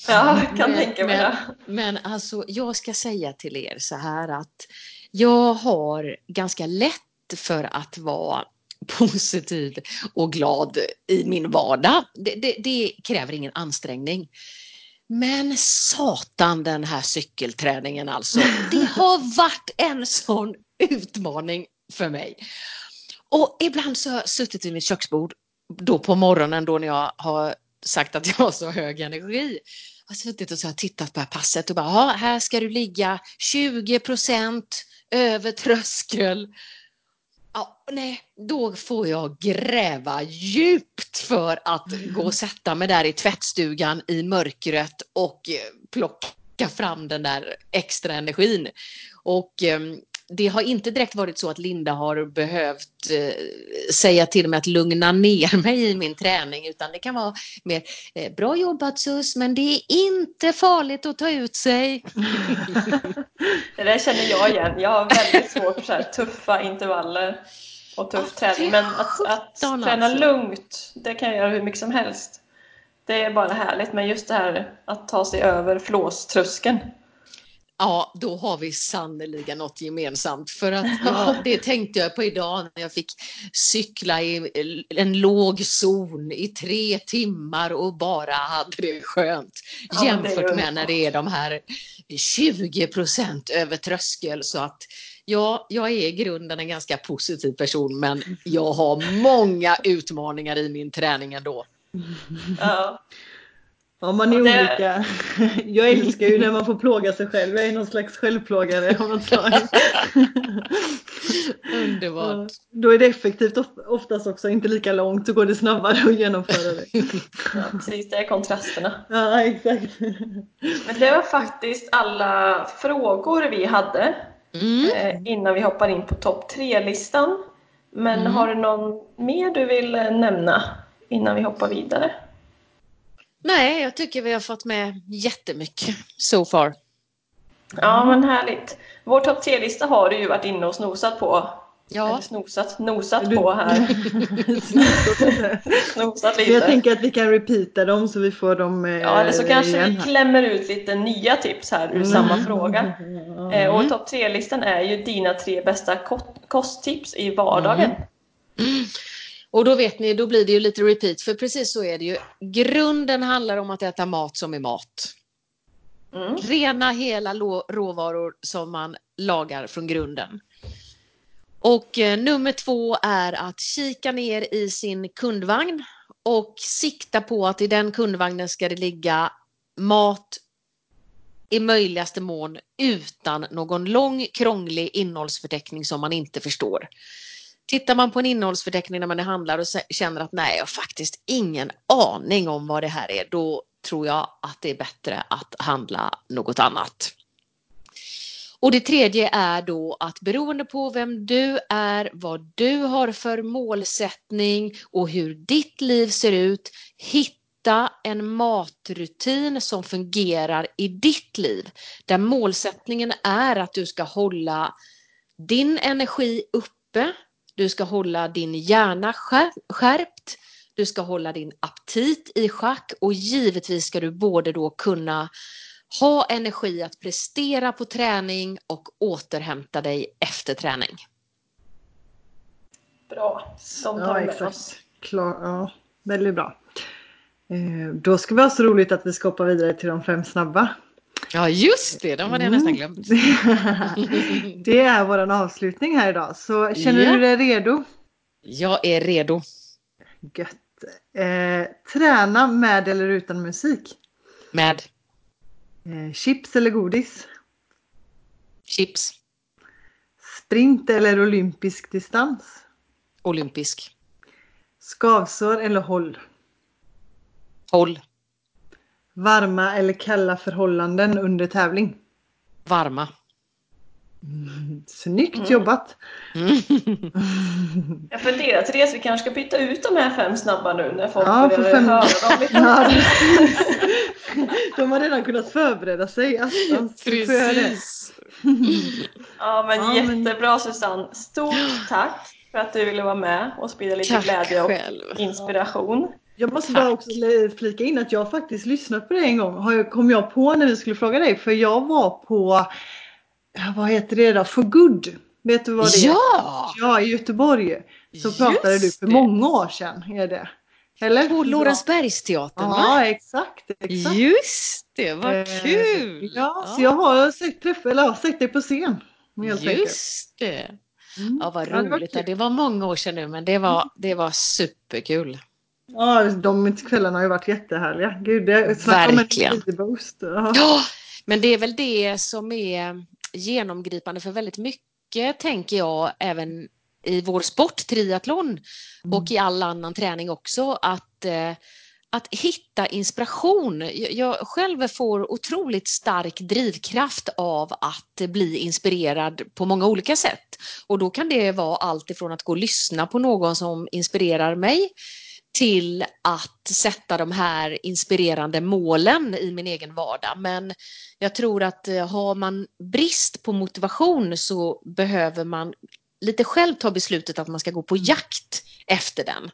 S2: Ja, kan men, tänka mig det.
S3: Men alltså jag ska säga till er så här att jag har ganska lätt för att vara positiv och glad i min vardag. Det, det, det, kräver ingen ansträngning. Men satan den här cykelträningen alltså. Det har varit en sån utmaning för mig. Och ibland så har jag suttit vid mitt köksbord då på morgonen då när jag har sagt att jag har så hög energi. Jag har suttit och så har tittat på det här passet och bara, här ska du ligga 20 över tröskel Ja, nej, då får jag gräva djupt för att gå och sätta mig där i tvättstugan i mörkret och plocka fram den där extra energin. Och ehm, det har inte direkt varit så att Linda har behövt eh, säga till mig att lugna ner mig i min träning utan det kan vara mer eh, bra jobbat Sus men det är inte farligt att ta ut sig.
S2: det där känner jag igen. Jag har väldigt svårt för tuffa intervaller och tuff ah, träning men att, att träna alltså. lugnt det kan jag göra hur mycket som helst. Det är bara härligt men just det här att ta sig över flåströskeln
S3: Ja, då har vi sannoliken något gemensamt. För att ja, det tänkte jag på idag när jag fick cykla i en låg zon i tre timmar och bara hade det skönt. Jämfört med när det är de här 20 procent över tröskel. Så att ja, jag är i grunden en ganska positiv person men jag har många utmaningar i min träning ändå.
S2: Ja.
S1: Ja, man är det... olika. Jag älskar ju när man får plåga sig själv. Jag är någon slags självplågare av något slag.
S3: Underbart.
S1: Då är det effektivt oftast också, inte lika långt, så går det snabbare att genomföra det.
S2: Ja, precis, det är kontrasterna.
S1: Ja, exakt.
S2: Men det var faktiskt alla frågor vi hade mm. Eh, innan vi hoppar in på topp tre-listan. Men mm. har du någon mer du vill eh, nämna innan vi hoppar vidare?
S3: Nej, jag tycker vi har fått med jättemycket so far.
S2: Ja, men härligt. Vår topp tre-lista har du ju varit inne och snosat på.
S3: Ja.
S2: Eller snosat, nosat på här.
S1: snosat lite. Jag tänker att vi kan repeata dem så vi får dem eh,
S2: Ja, eller så kanske vi klämmer ut lite nya tips här ur mm. samma fråga. Mm. och topp tre-listan är ju dina tre bästa kosttips i vardagen.
S3: Mm. Och då vet ni, då blir det ju lite repeat, för precis så är det ju. Grunden handlar om att äta mat som är mat. Mm. Rena hela råvaror som man lagar från grunden. Och eh, nummer två är att kika ner i sin kundvagn och sikta på att i den kundvagnen ska det ligga mat i möjligaste mån utan någon lång krånglig innehållsförteckning som man inte förstår. Tittar man på en innehållsförteckning när man handlar och känner att nej, jag har faktiskt ingen aning om vad det här är, då tror jag att det är bättre att handla något annat. Och det tredje är då att beroende på vem du är, vad du har för målsättning och hur ditt liv ser ut, hitta en matrutin som fungerar i ditt liv. Där målsättningen är att du ska hålla din energi uppe, du ska hålla din hjärna skärpt, du ska hålla din aptit i schack och givetvis ska du både då kunna ha energi att prestera på träning och återhämta dig efter träning.
S2: Bra, de tar ja, med oss.
S1: Klar, ja, väldigt bra. Eh, då ska vi ha så roligt att vi ska hoppa vidare till de fem snabba.
S3: Ja just det, de hade jag nästan glömt.
S1: det är vår avslutning här idag. Så känner ja. du dig redo?
S3: Jag är redo.
S1: Gött. Eh, träna med eller utan musik?
S3: Med.
S1: Eh, chips eller godis?
S3: Chips.
S1: Sprint eller olympisk distans?
S3: Olympisk.
S1: Skavsår eller håll?
S3: Håll.
S1: Varma eller kalla förhållanden under tävling?
S3: Varma.
S1: Mm, snyggt mm. jobbat! Mm.
S2: Jag funderar Therese, vi kanske ska byta ut de här fem snabba nu när folk ja, börjar fem... höra dem lite. Ja,
S1: de har redan kunnat förbereda sig.
S3: Precis!
S2: ja men ja, jättebra men... Susanne! Stort tack för att du ville vara med och sprida lite tack glädje och själv. inspiration.
S1: Jag måste Tack. bara också flika in att jag faktiskt lyssnat på det en gång. Kom jag på när vi skulle fråga dig. För jag var på, vad heter det då, For Good. Vet du vad det
S3: är? Ja!
S1: Ja, i Göteborg. Så Just pratade du för det. många år sedan. Är det.
S3: Eller? På Lorensbergsteatern
S1: va? Ja, exakt, exakt.
S3: Just det, vad eh, kul!
S1: Ja, ja, så jag har sett, träff, eller, sett dig på scen.
S3: Just enkelt. det. Mm. Ja, vad roligt. Ja, det, var det var många år sedan nu, men det var, det var superkul.
S1: Ja, de kvällarna har ju varit jättehärliga. Gud, det
S3: Verkligen. Boost. Ja. ja, men det är väl det som är genomgripande för väldigt mycket, tänker jag, även i vår sport, triathlon, mm. och i all annan träning också, att eh, att hitta inspiration. Jag själv får otroligt stark drivkraft av att bli inspirerad på många olika sätt. Och då kan det vara allt ifrån att gå och lyssna på någon som inspirerar mig till att sätta de här inspirerande målen i min egen vardag. Men jag tror att eh, har man brist på motivation så behöver man lite själv ta beslutet att man ska gå på jakt efter den.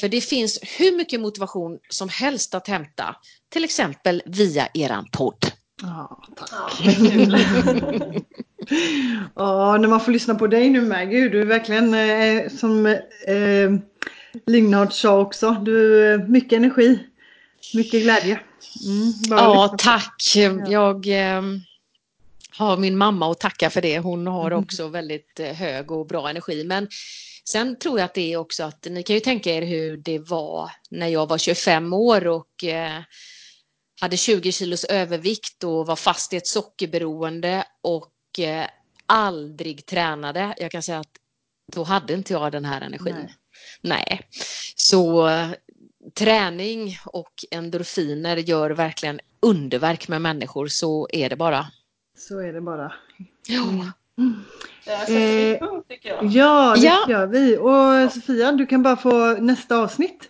S3: För det finns hur mycket motivation som helst att hämta, till exempel via eran podd.
S1: Ja, tack. Ja, när man får lyssna på dig nu med, gud, du är verkligen eh, som eh, Lignard sa också, du mycket energi, mycket glädje.
S3: Mm, ja, tack. Jag eh, har min mamma att tacka för det. Hon har mm. också väldigt eh, hög och bra energi. Men sen tror jag att det är också att ni kan ju tänka er hur det var när jag var 25 år och eh, hade 20 kilos övervikt och var fast i ett sockerberoende och eh, aldrig tränade. Jag kan säga att då hade inte jag den här energin. Nej. Nej. Så träning och endorfiner gör verkligen underverk med människor, så är det bara.
S1: Så är det bara.
S3: Ja.
S2: Mm. Eh.
S1: Ja, det ja. gör vi. Och Sofia, du kan bara få nästa avsnitt.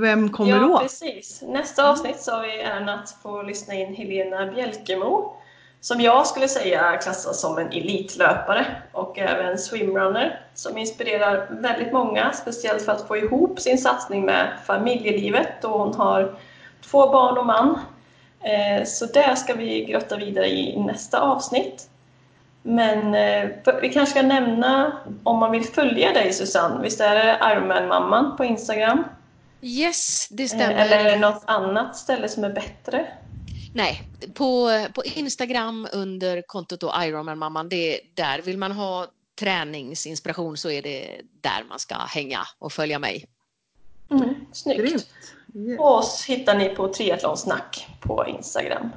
S1: Vem kommer
S2: ja,
S1: då?
S2: Ja, precis. Nästa avsnitt så har vi äran att få lyssna in Helena Bjälkemo som jag skulle säga klassas som en elitlöpare och även swimrunner som inspirerar väldigt många, speciellt för att få ihop sin satsning med familjelivet och hon har två barn och man. Eh, så det ska vi grotta vidare i nästa avsnitt. Men eh, vi kanske ska nämna om man vill följa dig Susanne, visst är det Ironman-mamman på Instagram?
S3: Yes, det stämmer.
S2: Eh, eller är det något annat ställe som är bättre?
S3: Nej, på, på Instagram under kontot då Ironman-mamman, där vill man ha träningsinspiration så är det där man ska hänga och följa mig.
S2: Mm, snyggt. Yes. Och oss hittar ni på triathlonsnack på Instagram.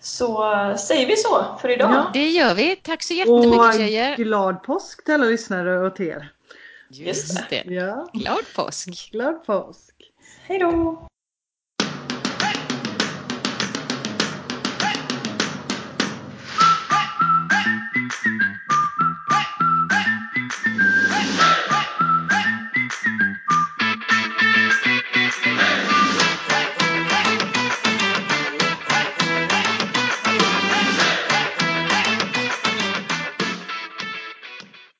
S2: Så säger vi så för idag. Ja.
S3: Det gör vi. Tack så jättemycket och tjejer.
S1: glad påsk till alla lyssnare och till er.
S3: Just det.
S1: Ja.
S3: Glad påsk.
S1: Glad påsk.
S2: Hej då.